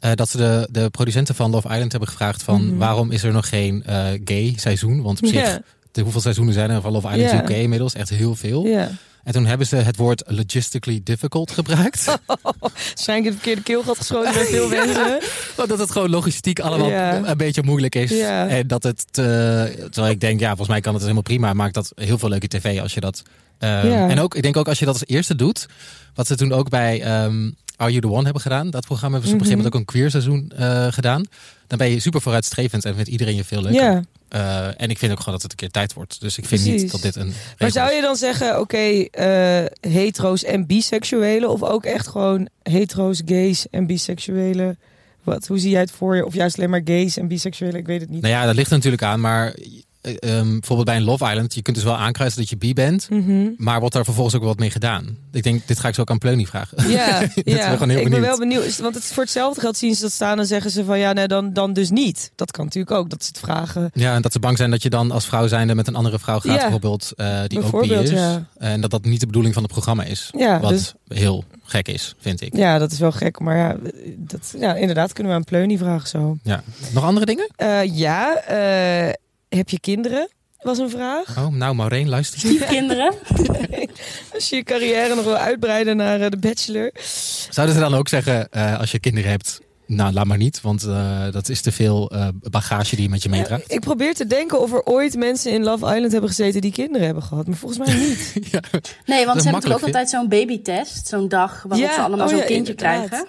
eh, dat ze de, de producenten van Love Island hebben gevraagd van... Mhm. waarom is er nog geen eh, gay seizoen? Want op zich, de, hoeveel seizoenen zijn er van Love Island Ja. UK inmiddels? Echt heel veel. ja. En toen hebben ze het woord logistically difficult gebruikt. Waarschijnlijk in het verkeerde keelgat geschoten bij veel mensen. Want dat het gewoon logistiek allemaal Ja. een beetje moeilijk is. Ja. En dat het, eh, terwijl ik denk, ja, volgens mij kan het helemaal prima. Maakt dat heel veel leuke tv als je dat. eh, Ja. En ook, ik denk ook als je dat als eerste doet. Wat ze toen ook bij ehm, Are You The One hebben gedaan. Dat programma hebben ze op een gegeven moment ook een queer seizoen eh, gedaan. Dan ben je super vooruitstrevend en vindt iedereen je veel leuker. Ja. Eh, en ik vind ook gewoon dat het een keer tijd wordt. Dus ik vind niet dat dit een. Maar zou je dan zeggen, oké, eh, hetero's en biseksuelen? Of ook echt gewoon hetero's, gays en biseksuelen? Wat, hoe zie jij het voor je? Of juist alleen maar gays en biseksuelen? Ik weet het niet. Nou ja, dat ligt er natuurlijk aan. Maar eh, ehm, bijvoorbeeld bij een Love Island. Je kunt dus wel aankruisen dat je bi bent. Mhm. Maar wordt daar vervolgens ook wat mee gedaan? Ik denk, dit ga ik zo ook aan Pleuny vragen. Ja, heel ik ben wel benieuwd. Want het voor hetzelfde geld zien ze dat staan en zeggen ze van ja, nee, dan, dan dus niet. Dat kan natuurlijk ook, dat ze het vragen. Ja, en dat ze bang zijn dat je dan als vrouw zijnde met een andere vrouw gaat, Ja. bijvoorbeeld, eh, die ook bi Bijvoorbeeld, is. ja. En dat dat niet de bedoeling van het programma is. Ja, wat dus- heel gek is, vind ik. Ja, dat is wel gek. Maar ja, dat, ja inderdaad kunnen we aan Pleuny vragen zo. Ja. Nog andere dingen? Eh, ja, eh, heb je kinderen? Was een vraag. Oh, nou Maureen, luister. Kinderen. Als je je carrière nog wil uitbreiden naar eh, de bachelor. Zouden ze dan ook zeggen, eh, als je kinderen hebt, nou laat maar niet. Want eh, dat is te veel eh, bagage die je met je meedraagt. Ik probeer te denken of er ooit mensen in Love Island hebben gezeten die kinderen hebben gehad. Maar volgens mij niet. ja. Nee, want Dat ze hebben toch makkelijk ook altijd zo'n babytest. Zo'n dag waarop Ja, ze allemaal oh zo'n ja, kindje inderdaad. krijgen.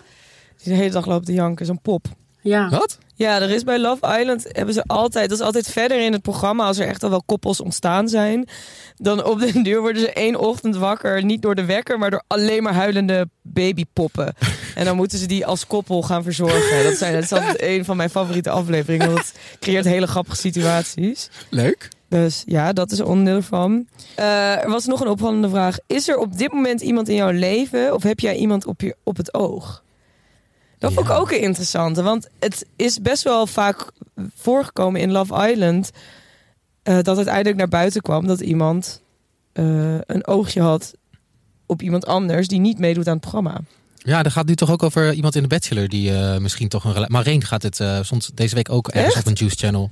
Die de hele dag loopt te janken, zo'n pop. Ja. Wat? Ja, er is bij Love Island hebben ze altijd, dat is altijd verder in het programma, als er echt al wel koppels ontstaan zijn. Dan op den duur worden ze één ochtend wakker, niet door de wekker, maar door alleen maar huilende babypoppen. En dan moeten ze die als koppel gaan verzorgen. Dat, zijn, dat is altijd een van mijn favoriete afleveringen, want het creëert hele grappige situaties. Leuk. Dus ja, dat is een onderdeel ervan. Eh, er was nog een opvallende vraag. Is er op dit moment iemand in jouw leven of heb jij iemand op, je, op het oog? Dat vond ik ook een interessante. Want het is best wel vaak voorgekomen in Love Island... eh, dat uiteindelijk naar buiten kwam dat iemand eh, een oogje had op iemand anders... die niet meedoet aan het programma. Ja, er gaat nu toch ook over iemand in de Bachelor die eh, misschien toch een relatie... Maureen gaat het soms deze week ook ergens Echt? op een Juice Channel...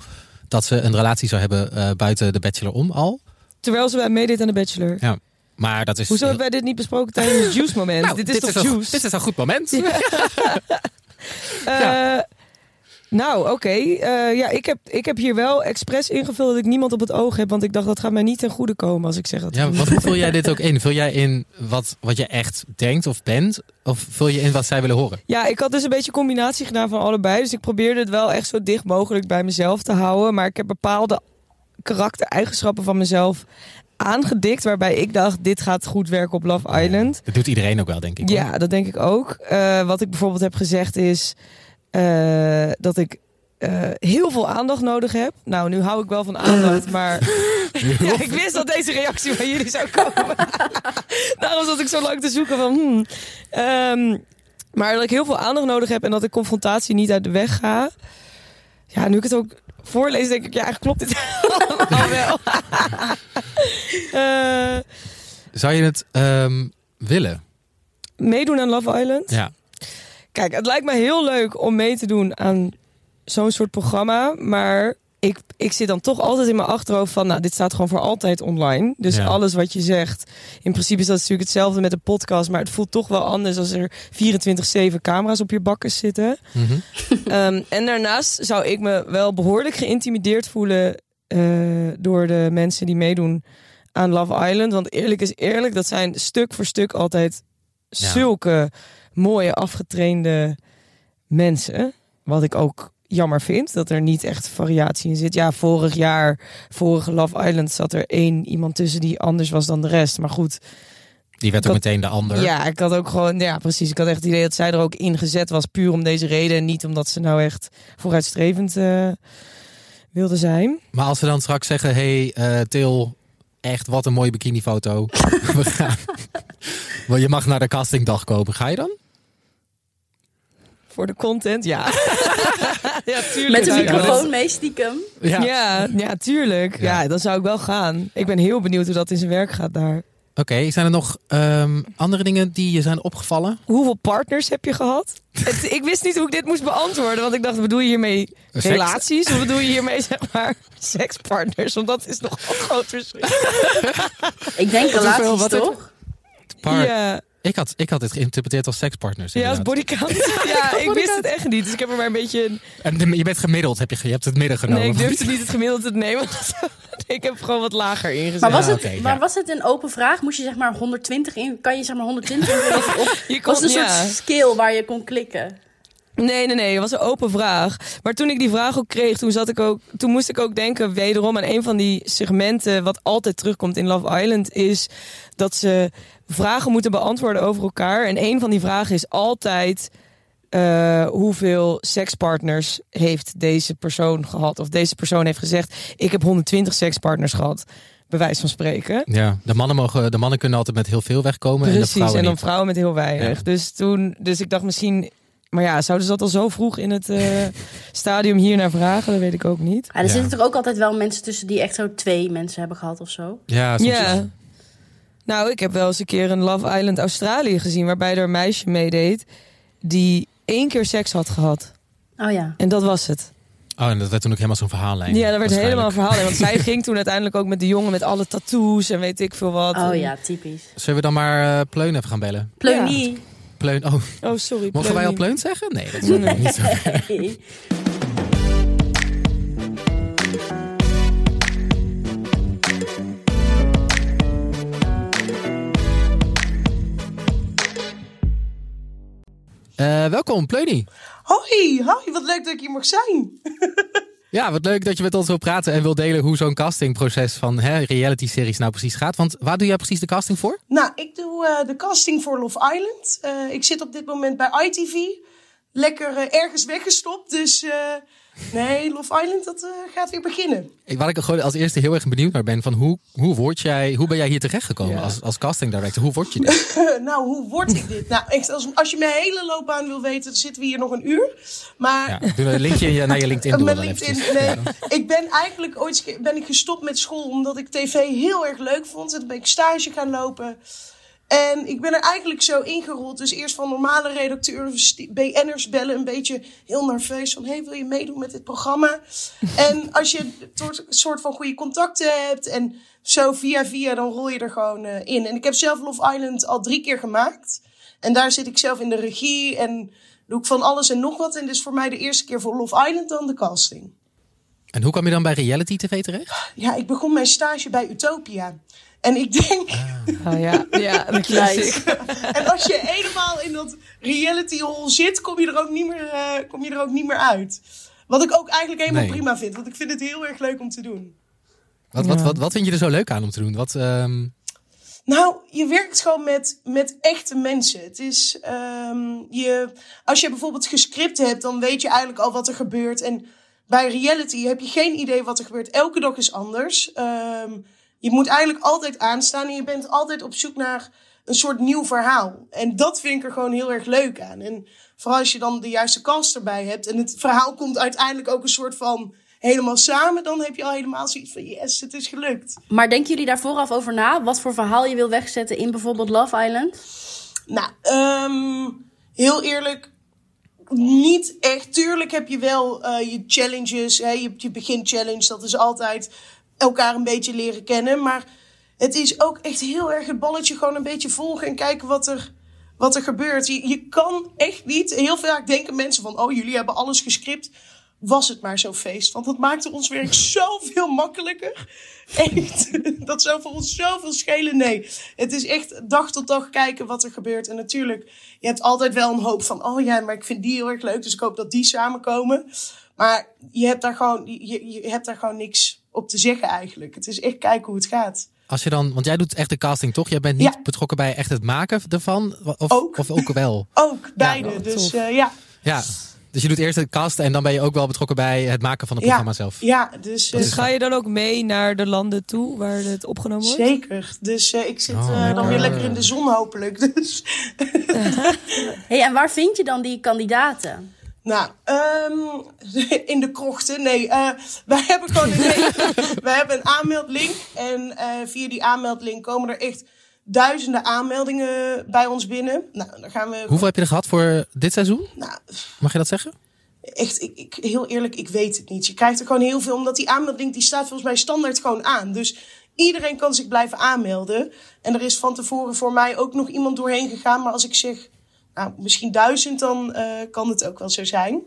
dat ze een relatie zou hebben buiten de Bachelor om al. Terwijl ze meedeed aan de Bachelor. Ja. Maar dat is... Hoezo hebben wij dit niet besproken tijdens het Juice moment? Nou, dit is toch een, Juice? Dit is een goed moment. Eh, Nou, oké. Eh, ja, ik heb, ik heb hier wel expres ingevuld dat ik niemand op het oog heb. Want ik dacht, dat gaat mij niet ten goede komen als ik zeg dat. Ja, wat, hoe vul jij dit ook in? Vul jij in wat, wat je echt denkt of bent? Of vul je in wat zij willen horen? Ja, ik had dus een beetje een combinatie gedaan van allebei. Dus ik probeerde het wel echt zo dicht mogelijk bij mezelf te houden. Maar ik heb bepaalde karaktereigenschappen van mezelf aangedikt. Waarbij ik dacht, dit gaat goed werken op Love Island. Dat doet iedereen ook wel, denk ik. hoor. Ja, dat denk ik ook. Eh, wat ik bijvoorbeeld heb gezegd is eh, dat ik eh, heel veel aandacht nodig heb. Nou, nu hou ik wel van aandacht, maar ja, ik wist dat deze reactie van jullie zou komen. Daarom zat ik zo lang te zoeken van. Hmm. Ehm, maar dat ik heel veel aandacht nodig heb en dat ik confrontatie niet uit de weg ga. Ja, nu ik het ook voorlees, denk ik, ja, eigenlijk klopt dit allemaal wel. Eh, Zou je het ehm, willen? meedoen aan Love Island? Ja. Kijk, het lijkt me heel leuk om mee te doen aan zo'n soort programma. Maar ik, ik zit dan toch altijd in mijn achterhoofd van... nou, dit staat gewoon voor altijd online. Dus Ja. alles wat je zegt... in principe is dat natuurlijk hetzelfde met een podcast... maar het voelt toch wel anders als er 24-7 camera's op je bakken zitten. Mhm. Ehm, en daarnaast zou ik me wel behoorlijk geïntimideerd voelen... eh, door de mensen die meedoen aan Love Island. Want eerlijk is eerlijk, dat zijn stuk voor stuk altijd Ja. zulke mooie afgetrainde mensen. Wat ik ook jammer vind, dat er niet echt variatie in zit. Ja, vorig jaar, vorige Love Island, zat er één iemand tussen die anders was dan de rest. Maar goed, Die werd ook meteen de ander. ja, ik had ook gewoon, ja precies, ik had echt het idee dat zij er ook ingezet was, puur om deze reden. En niet omdat ze nou echt vooruitstrevend eh, wilde zijn. Maar als ze dan straks zeggen: hey, eh, Til, echt wat een mooie bikinifoto. We gaan. Wel, je mag naar de castingdag komen. Ga je dan? Voor de content, ja. ja, tuurlijk. Met een microfoon mee stiekem. Ja, ja, tuurlijk. Ja. Ja. dan zou ik wel gaan. Ik ben heel benieuwd hoe dat in zijn werk gaat daar. Oké, zijn er nog ehm, andere dingen die je zijn opgevallen? Hoeveel partners heb je gehad? Het- ik wist niet hoe ik dit moest beantwoorden. Want ik dacht, bedoel je hiermee Seks? relaties? Of bedoel je hiermee, zeg maar, sekspartners? Want dat is nog een groot verschil. Ik denk relaties toch? Ja, Ik, had, ik had dit geïnterpreteerd als sekspartners. ja als bodycount. ja, ik wist het echt niet. Dus ik heb er maar een beetje... En de- je bent gemiddeld, heb je, je hebt het midden genomen. Nee, ik durfde niet het gemiddelde te nemen. ik heb gewoon wat lager ingezet. Maar was, Ja, het, maar ja. was het een open vraag? Moest je zeg maar 120 in? Kan je zeg maar 120 invullen? Of, Je was het kon- een ja. soort skill waar je kon klikken? Nee, nee, nee. Het was een open vraag. Maar toen ik die vraag ook kreeg, toen, zat ik ook, toen moest ik ook denken wederom aan een van die segmenten wat altijd terugkomt in Love Island is dat ze vragen moeten beantwoorden over elkaar. En een van die vragen is altijd eh, hoeveel sekspartners heeft deze persoon gehad? Of deze persoon heeft gezegd, ik heb 120 sekspartners gehad. Bij wijze van spreken. Ja, de mannen, mogen, de mannen kunnen altijd met heel veel wegkomen. en de Precies, vrouwen en dan niet. vrouwen met heel weinig. Ja. Dus toen, dus ik dacht misschien, maar ja, zouden ze dat al zo vroeg in het eh, stadium hier naar vragen? Dat weet ik ook niet. Ja, er Ja. zitten toch ook altijd wel mensen tussen die echt zo twee mensen hebben gehad of zo? Ja, soms Ja. Nou, ik heb wel eens een keer een Love Island Australië gezien, waarbij er een meisje meedeed die één keer seks had gehad. Oh ja. En dat was het. Oh, en dat werd toen ook helemaal zo'n verhaallijn. Ja, dat werd helemaal een Want zij ging toen uiteindelijk ook met de jongen met alle tattoos en weet ik veel wat. Oh En- ja, typisch. Zullen we dan maar eh, Pleun even gaan bellen? Pleunie. Pleun, oh, Oh, sorry. mogen wij al. Pleun zeggen? Nee, dat is Nee. niet zo. Eh, welkom, Pleunie. Hoi, hoi, wat leuk dat ik hier mag zijn. Ja, wat leuk dat je met ons wil praten en wil delen hoe zo'n castingproces van reality-series nou precies gaat. Want waar doe jij precies de casting voor? Nou, ik doe eh, de casting voor Love Island. Eh, ik zit op dit moment bij ITV. Lekker eh, ergens weggestopt, dus eh, nee, Love Island, dat eh, gaat weer beginnen. Waar ik gewoon als eerste heel erg benieuwd naar ben, van hoe, hoe, word jij, hoe ben jij hier terechtgekomen Ja. als, als casting director? Hoe word je dit? nou, hoe word ik dit? Nou, echt, als, als je mijn hele loopbaan wil weten, dan zitten we hier nog een uur. Maar Ja, doe een linkje in je- naar je LinkedIn Mijn LinkedIn, eventjes. nee. Ik ben eigenlijk ooit ben ik gestopt met school omdat ik tv heel erg leuk vond. En toen ben ik stage gaan lopen. En ik ben er eigenlijk zo ingerold. Dus eerst van normale redacteurs, die BN'ers bellen, een beetje heel nerveus. Van, hey, wil je meedoen met dit programma? en als je een soort van goede contacten hebt en zo via via, dan rol je er gewoon eh, in. En ik heb zelf Love Island al drie keer gemaakt. En daar zit ik zelf in de regie en doe ik van alles en nog wat. En dus voor mij de eerste keer voor Love Island dan de casting. En hoe kwam je dan bij reality tv terecht? Ja, ik begon mijn stage bij Utopia. En ik denk, Oh ja, ja, de classic. en als je helemaal in dat reality hole zit, kom je er ook niet meer, eh, kom je er ook niet meer uit. Wat ik ook eigenlijk helemaal Nee. prima vind, want ik vind het heel erg leuk om te doen. Wat, wat, Ja. wat, wat vind je er zo leuk aan om te doen? Wat, ehm, Nou, je werkt gewoon met, met echte mensen. Het is, ehm, je, als je bijvoorbeeld gescript hebt, dan weet je eigenlijk al wat er gebeurt. En bij reality heb je geen idee wat er gebeurt. Elke dag is anders. Ehm, je moet eigenlijk altijd aanstaan en je bent altijd op zoek naar een soort nieuw verhaal. En dat vind ik er gewoon heel erg leuk aan. En vooral als je dan de juiste cast erbij hebt en het verhaal komt uiteindelijk ook een soort van helemaal samen, dan heb je al helemaal zoiets van yes, het is gelukt. Maar denken jullie daar vooraf over na? Wat voor verhaal je wil wegzetten in bijvoorbeeld Love Island? Nou, ehm, heel eerlijk, niet echt. Tuurlijk heb je wel eh, je challenges. Hè? Je hebt je beginchallenge, dat is altijd elkaar een beetje leren kennen. Maar het is ook echt heel erg het balletje gewoon een beetje volgen en kijken wat er, wat er gebeurt. Je, je kan echt niet. Heel vaak denken mensen van: oh, jullie hebben alles gescript. Was het maar zo'n feest. Want dat maakte ons werk zoveel makkelijker. Echt, dat zou voor ons zoveel schelen. Nee, het is echt dag tot dag kijken wat er gebeurt. En natuurlijk, je hebt altijd wel een hoop van: oh ja, maar ik vind die heel erg leuk. Dus ik hoop dat die samenkomen. Maar je hebt daar gewoon, je, je hebt daar gewoon niks op te zeggen eigenlijk. Het is echt kijken hoe het gaat. als je dan, want jij doet echt de casting toch? Jij bent niet Ja. betrokken bij echt het maken ervan? Of Ook. Of ook wel? Ook beide. dus eh, ja. Ja. Dus je doet eerst de cast en dan ben je ook wel betrokken bij het maken van het Ja. programma zelf. Ja, dus, eh, Dus ga je dan ook mee naar de landen toe waar het opgenomen wordt? zeker. Dus eh, ik zit Oh, eh, dan weer lekker in de zon hopelijk. Dus Hey, en waar vind je dan die kandidaten? Nou, ehm, in de krochten. Nee, eh, wij hebben gewoon een, wij hebben een aanmeldlink. En eh, via die aanmeldlink komen er echt duizenden aanmeldingen bij ons binnen. Nou, dan gaan we. Hoeveel heb je er gehad voor dit seizoen? Nou, Mag je dat zeggen? echt, ik, ik, heel eerlijk, ik weet het niet. Je krijgt er gewoon heel veel, omdat die aanmeldlink die staat volgens mij standaard gewoon aan. Dus iedereen kan zich blijven aanmelden. En er is van tevoren voor mij ook nog iemand doorheen gegaan. Maar als ik zeg, nou, misschien duizend, dan eh, kan het ook wel zo zijn.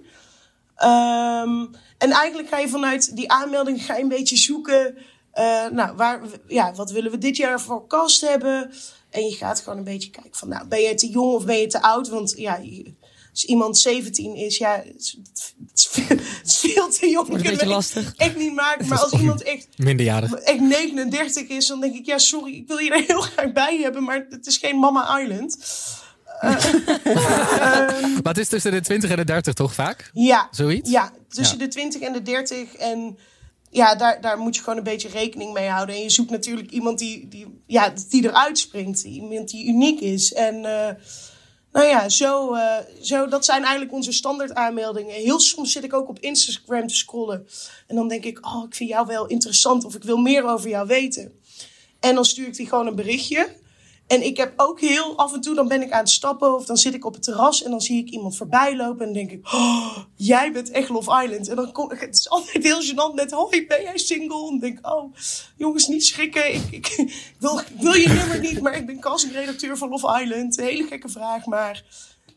Ehm, en eigenlijk ga je vanuit die aanmelding ga je een beetje zoeken. eh, nou, waar, ja, wat willen we dit jaar voor kast hebben? En je gaat gewoon een beetje kijken van, nou, ben je te jong of ben je te oud? Want ja, als iemand 17 is, ja, het is, het is veel, te jong. Beetje lastig. Echt niet maken. Maar als iemand echt, Minderjarig. echt 39 is, dan denk ik, ja, sorry, ik wil je er heel graag bij hebben, maar het is geen Mama Island. Maar het is tussen de 20 en de 30 toch vaak? Ja, Zoiets? Ja, tussen Ja. de 20 en de 30. En ja, daar, daar moet je gewoon een beetje rekening mee houden. En je zoekt natuurlijk iemand die, die, ja, die eruit springt. Iemand die uniek is. En eh, nou ja, zo, eh, zo, dat zijn eigenlijk onze standaard aanmeldingen. Heel soms zit ik ook op Instagram te scrollen. En dan denk ik, oh, ik vind jou wel interessant. Of ik wil meer over jou weten. En dan stuur ik die gewoon een berichtje. En ik heb ook heel af en toe, dan ben ik aan het stappen of dan zit ik op het terras en dan zie ik iemand voorbij lopen en dan denk ik, oh, jij bent echt Love Island. En dan kom ik, het is altijd heel gênant met, hoi, ben jij single? En dan denk ik, oh, jongens, niet schrikken. Ik, ik, ik wil, ik wil je nummer niet, maar ik ben castingredacteur van Love Island. Een hele gekke vraag, maar...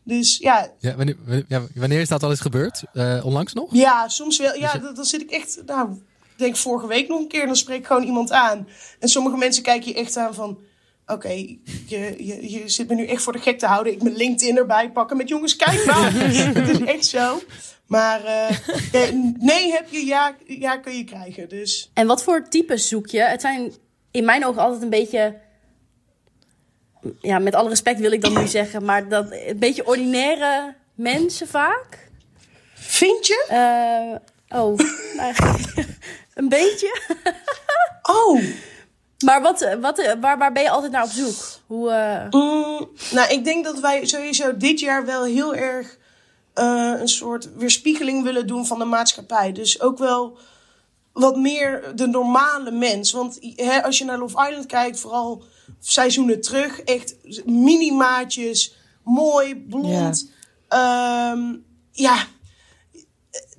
Dus ja, Ja, wanneer, ja, wanneer is dat al eens gebeurd? Eh, onlangs nog? ja, soms wel. Ja, dan, dan zit ik echt, nou, denk vorige week nog een keer, dan spreek ik gewoon iemand aan. En sommige mensen kijken je echt aan van, oké, je, je, je zit me nu echt voor de gek te houden. Ik mijn LinkedIn erbij pakken met jongens, kijk maar. Het is echt zo. Maar eh, nee heb je, ja, ja kun je krijgen. Dus En wat voor types zoek je? Het zijn in mijn ogen altijd een beetje. Ja, met alle respect wil ik dat nu zeggen, maar dat een beetje ordinaire mensen vaak. vind je? Eh, oh, een beetje. Oh, Maar wat, wat, waar, waar ben je altijd naar op zoek? Hoe, eh, Mm, nou, ik denk dat wij sowieso dit jaar wel heel erg eh, een soort weerspiegeling willen doen van de maatschappij. Dus ook wel wat meer de normale mens. Want hè, als je naar Love Island kijkt, vooral seizoenen terug, echt mini-maatjes, mooi, blond. Ja. ja,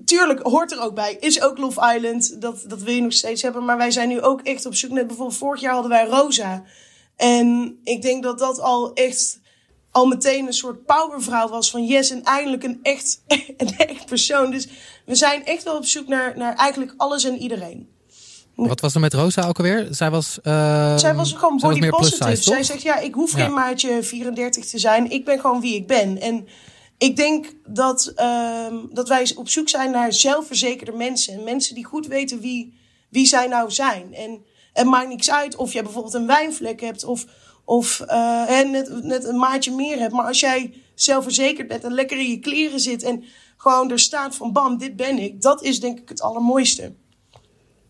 tuurlijk hoort er ook bij. Is ook Love Island, dat, dat wil je nog steeds hebben. Maar wij zijn nu ook echt op zoek. Net bijvoorbeeld vorig jaar hadden wij Rosa. En ik denk dat dat al echt al meteen een soort powervrouw was van yes en eindelijk een echt, een echt persoon. Dus we zijn echt wel op zoek naar, naar eigenlijk alles en iedereen. Wat was er met Rosa ook alweer? Zij was, eh, Zij was gewoon body positive. size? Zij zegt ja, ik hoef Ja. geen maatje 34 te zijn. Ik ben gewoon wie ik ben. En ik denk dat, ehm, dat wij op zoek zijn naar zelfverzekerde mensen. En mensen die goed weten wie, wie zij nou zijn. En het maakt niks uit of jij bijvoorbeeld een wijnvlek hebt of, of eh, hè, net, net een maatje meer hebt. Maar als jij zelfverzekerd bent en lekker in je kleren zit en gewoon er staat van bam, dit ben ik. Dat is denk ik het allermooiste.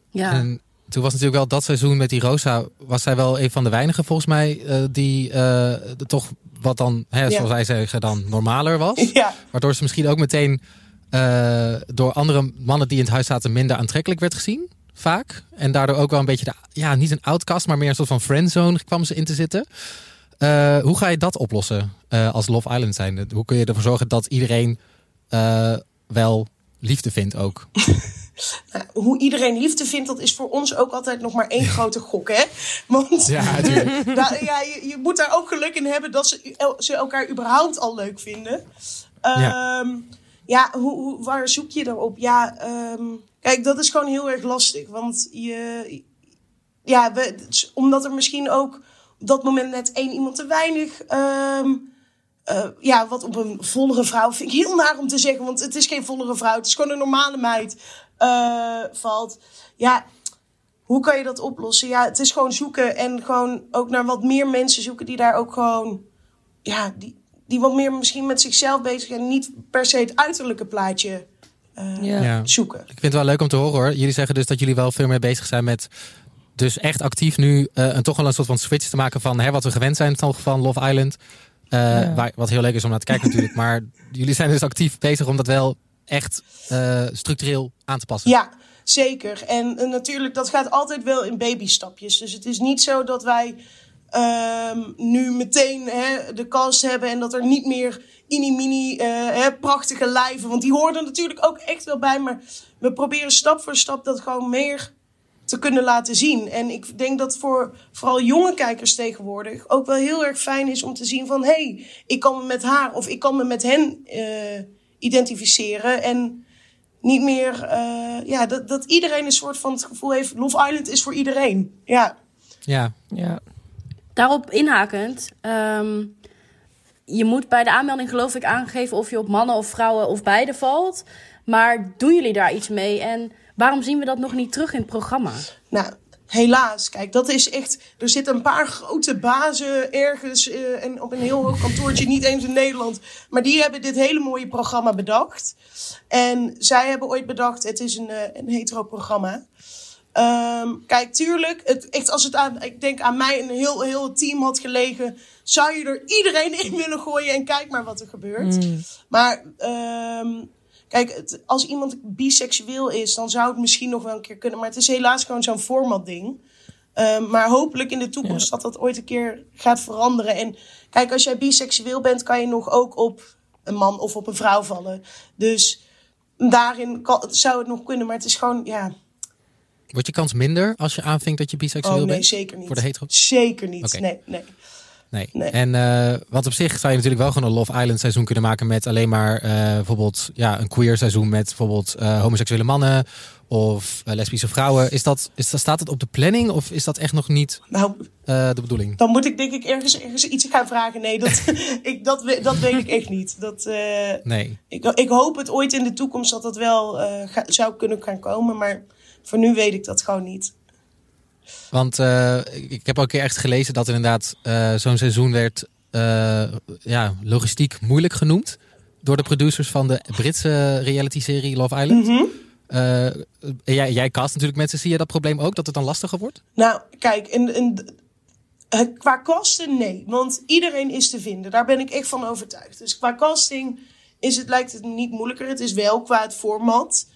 ja. En toen was natuurlijk wel dat seizoen met die Rosa, was zij wel een van de weinigen volgens mij eh, die eh, toch wat dan, hè, zoals wij zeggen, dan normaler was. Ja. Waardoor ze misschien ook meteen eh, door andere mannen die in het huis zaten minder aantrekkelijk werd gezien. Vaak. En daardoor ook wel een beetje, de, ja, niet een outcast, maar meer een soort van friendzone kwam ze in te zitten. Hoe ga je dat oplossen als Love Island zijnde? Hoe kun je ervoor zorgen dat iedereen wel liefde vindt ook? Nou, hoe iedereen liefde vindt, dat is voor ons ook altijd nog maar één grote gok, hè? Want Ja, daar- ja, je, je moet daar ook geluk in hebben dat ze, el- ze elkaar überhaupt al leuk vinden. Ehm, ja, hoe, hoe, waar zoek je dan op? Ja, ehm, kijk, dat is gewoon heel erg lastig. Want je, ja, we, omdat er misschien ook op dat moment net één iemand te weinig. ehm, eh, ja, wat op een vollere vrouw vind ik heel naar om te zeggen, want het is geen vollere vrouw, het is gewoon een normale meid eh, valt. Ja, hoe kan je dat oplossen? Ja, het is gewoon zoeken en gewoon ook naar wat meer mensen zoeken die daar ook gewoon, ja, die, die wat meer misschien met zichzelf bezig zijn en niet per se het uiterlijke plaatje eh, Ja. Ja. zoeken. Ik vind het wel leuk om te horen hoor. Jullie zeggen dus dat jullie wel veel meer bezig zijn met dus echt actief nu eh, een toch wel een soort van switch te maken van hè, wat we gewend zijn toch van Love Island. Eh, Ja. waar, wat heel leuk is om naar te kijken natuurlijk. Maar jullie zijn dus actief bezig om dat wel echt eh, structureel aan te passen. Ja, zeker. En eh, natuurlijk, dat gaat altijd wel in babystapjes. Dus het is niet zo dat wij ehm, nu meteen hè, de cast hebben en dat er niet meer mini-mini eh, hè, prachtige lijven. Want die er natuurlijk ook echt wel bij. Maar we proberen stap voor stap dat gewoon meer te kunnen laten zien. En ik denk dat voor vooral jonge kijkers tegenwoordig ook wel heel erg fijn is om te zien van... hé, hey, ik kan me met haar of ik kan me met hen identificeren. En niet meer, eh, ja, dat, dat iedereen een soort van het gevoel heeft... Love Island is voor iedereen. Ja, Ja, Ja. Daarop inhakend, ehm, je moet bij de aanmelding geloof ik aangeven of je op mannen of vrouwen of beide valt. Maar doen jullie daar iets mee en waarom zien we dat nog niet terug in het programma? Nou, helaas. Kijk, dat is echt. Er zitten een paar grote bazen ergens eh, en op een heel hoog kantoortje, niet eens in Nederland. Maar die hebben dit hele mooie programma bedacht. En zij hebben ooit bedacht: het is een, eh, een hetero programma. Ehm, kijk, tuurlijk, het, echt als het aan, ik denk aan mij en een heel, heel team had gelegen, zou je er iedereen in willen gooien en kijk maar wat er gebeurt. Maar ehm, kijk, het- als iemand biseksueel is, dan zou het misschien nog wel een keer kunnen. Maar het is helaas gewoon zo'n format ding. Ehm, maar hopelijk in de toekomst dat dat ooit een keer gaat veranderen. En kijk, als jij biseksueel bent, kan je nog ook op een man of op een vrouw vallen. Dus daarin kan, zou het nog kunnen, maar het is gewoon, ja, wordt je kans minder als je aanvinkt dat je biseksueel oh nee, bent? zeker niet. Voor de hetero? Zeker niet, nee, nee. Nee. Nee. En eh, want op zich zou je natuurlijk wel gewoon een Love Island seizoen kunnen maken met alleen maar eh, bijvoorbeeld ja, een queer seizoen met bijvoorbeeld eh, homoseksuele mannen of lesbische vrouwen. Is dat, is dat, staat het op de planning of is dat echt nog niet Nou, de bedoeling? dan moet ik denk ik ergens, ergens iets gaan vragen. Nee, dat, ik, dat, dat weet ik echt niet. Dat, Nee. ik, ik hoop het ooit in de toekomst dat dat wel ga- zou kunnen gaan komen. Maar voor nu weet ik dat gewoon niet. Want eh, ik, heb ook echt gelezen dat inderdaad eh, zo'n seizoen werd eh, ja, logistiek moeilijk genoemd. Door de producers van de Britse reality-serie Love Island. Mhm. Jij, jij cast natuurlijk mensen. Zie je dat probleem ook? Dat het dan lastiger wordt? Nou, kijk, in, in, qua kosten nee. Want iedereen is te vinden. Daar ben ik echt van overtuigd. Dus qua casting is het, lijkt het niet moeilijker. Het is wel qua het format.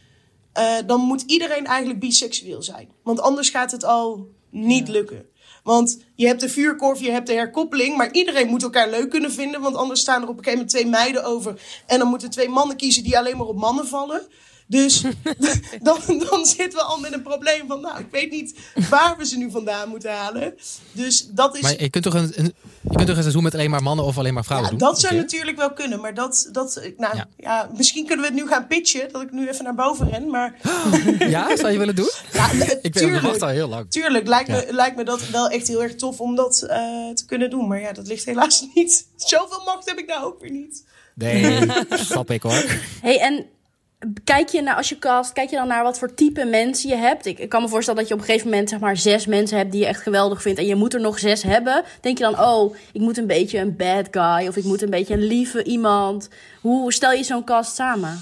Eh, dan moet iedereen eigenlijk biseksueel zijn. Want anders gaat het al niet lukken. Want je hebt de vuurkorf, je hebt de herkoppeling. Maar iedereen moet elkaar leuk kunnen vinden. Want anders staan er op een gegeven moment twee meiden over. En dan moeten twee mannen kiezen die alleen maar op mannen vallen. Dus dan, dan zitten we al met een probleem van... Nou, ik weet niet waar we ze nu vandaan moeten halen. Dus dat is... Maar je kunt, toch een, een- je kunt toch een seizoen met alleen maar mannen of alleen maar vrouwen Ja, doen? dat zou natuurlijk wel kunnen, maar dat, dat nou, Ja. ja. misschien kunnen we het nu gaan pitchen, dat ik nu even naar boven ren, maar Ja, zou je willen doen? ja, Ik tuurlijk, wacht al heel lang. tuurlijk lijkt, me, lijkt me dat wel echt heel erg tof om dat eh, te kunnen doen, maar ja, dat ligt helaas niet. Zoveel macht heb ik nou ook weer niet. Nee, snap ik hoor. Hey, en kijk je naar, als je cast, kijk je dan naar wat voor type mensen je hebt? Ik, ik kan me voorstellen dat je op een gegeven moment zeg maar zes mensen hebt die je echt geweldig vindt. En je moet er nog zes hebben. Denk je dan, oh, ik moet een beetje een bad guy. Of ik moet een beetje een lieve iemand. Hoe stel je zo'n cast samen?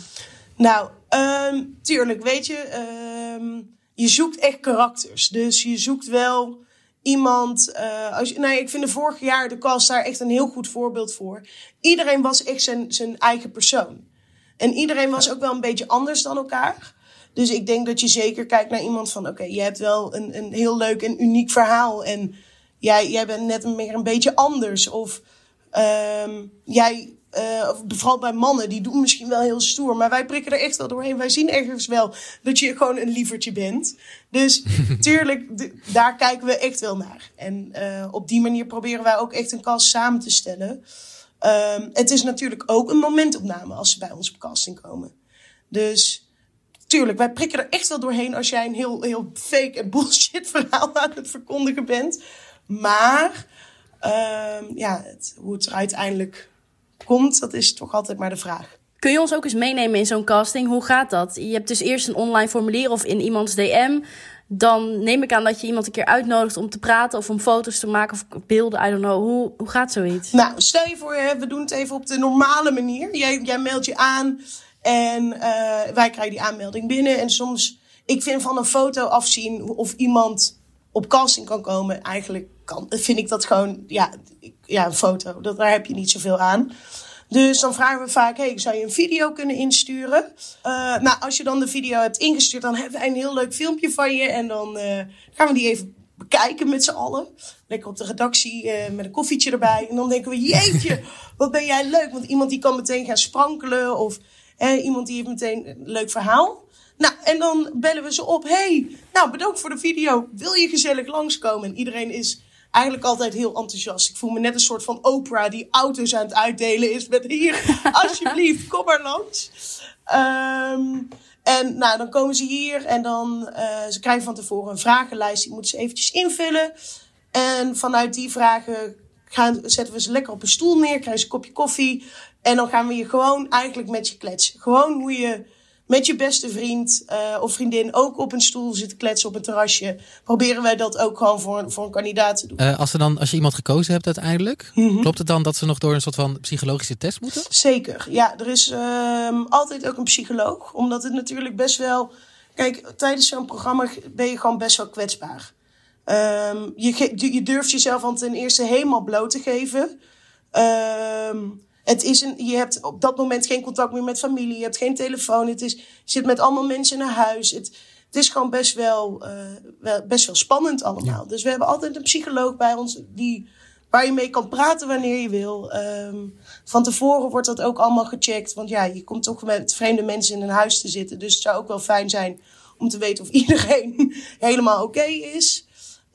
Nou, ehm, tuurlijk, weet je, ehm, je zoekt echt karakters. Dus je zoekt wel iemand. eh, als nou, ik vind de vorig jaar de cast daar echt een heel goed voorbeeld voor. Iedereen was echt zijn, zijn eigen persoon. En iedereen was ook wel een beetje anders dan elkaar. Dus ik denk dat je zeker kijkt naar iemand van: oké, je hebt wel een, een heel leuk en uniek verhaal. En jij, jij bent net meer een beetje anders. Of ehm, jij, of vooral bij mannen, die doen misschien wel heel stoer. Maar wij prikken er echt wel doorheen. Wij zien ergens wel dat je gewoon een lievertje bent. Dus tuurlijk, daar kijken we echt wel naar. En eh, op die manier proberen wij ook echt een cast samen te stellen. Ehm, het is natuurlijk ook een momentopname als ze bij ons op casting komen. Dus tuurlijk, wij prikken er echt wel doorheen als jij een heel, heel fake en bullshit verhaal aan het verkondigen bent. Maar ehm, ja, hoe het er uiteindelijk komt, dat is toch altijd maar de vraag. Kun je ons ook eens meenemen in zo'n casting? Hoe gaat dat? Je hebt dus eerst een online formulier of in iemands DM. Dan neem ik aan dat je iemand een keer uitnodigt om te praten of om foto's te maken of beelden. I don't know. Hoe, hoe gaat zoiets? Nou, stel je voor, we doen het even op de normale manier. Jij, jij meldt je aan en eh, wij krijgen die aanmelding binnen. En soms, ik vind van een foto afzien of iemand op casting kan komen, eigenlijk kan, vind ik dat gewoon, ja, ja een foto. Dat, daar heb je niet zoveel aan. Dus dan vragen we vaak, hey, zou je een video kunnen insturen? Eh, nou, als je dan de video hebt ingestuurd, dan hebben wij een heel leuk filmpje van je. En dan eh, gaan we die even bekijken met z'n allen. Lekker op de redactie eh, met een koffietje erbij. En dan denken we, jeetje, wat ben jij leuk. Want iemand die kan meteen gaan sprankelen. Of iemand die heeft meteen een leuk verhaal. Nou, en dan bellen we ze op. hey, nou bedankt voor de video. Wil je gezellig langskomen? En iedereen is eigenlijk altijd heel enthousiast. Ik voel me net een soort van Oprah die auto's aan het uitdelen is. Met hier, alsjeblieft, kom maar langs. Ehm, en nou, dan komen ze hier en dan eh, ze krijgen van tevoren een vragenlijst. Die moeten ze eventjes invullen. En vanuit die vragen gaan, zetten we ze lekker op een stoel neer. Krijgen ze een kopje koffie. En dan gaan we je gewoon eigenlijk met je kletsen. Gewoon hoe je met je beste vriend eh, of vriendin ook op een stoel zit kletsen op een terrasje. Proberen wij dat ook gewoon voor, een- voor een kandidaat te doen. Eh, als, er dan, als je iemand gekozen hebt uiteindelijk, Mhm. klopt het dan dat ze nog door een soort van psychologische test moeten? Zeker. Ja, er is ehm, altijd ook een psycholoog. Omdat het natuurlijk best wel. Kijk, tijdens zo'n programma ben je gewoon best wel kwetsbaar. Ehm, je, je durft jezelf al ten eerste helemaal bloot te geven. Ehm, het is een, je hebt op dat moment geen contact meer met familie. Je hebt geen telefoon. Het is, je zit met allemaal mensen in een huis. Het, het is gewoon best wel, eh, wel, best wel spannend allemaal. Dus we hebben altijd een psycholoog bij ons die, waar je mee kan praten wanneer je wil. Ehm, van tevoren wordt dat ook allemaal gecheckt. Want ja, je komt toch met vreemde mensen in een huis te zitten. Dus het zou ook wel fijn zijn om te weten of iedereen helemaal oké is.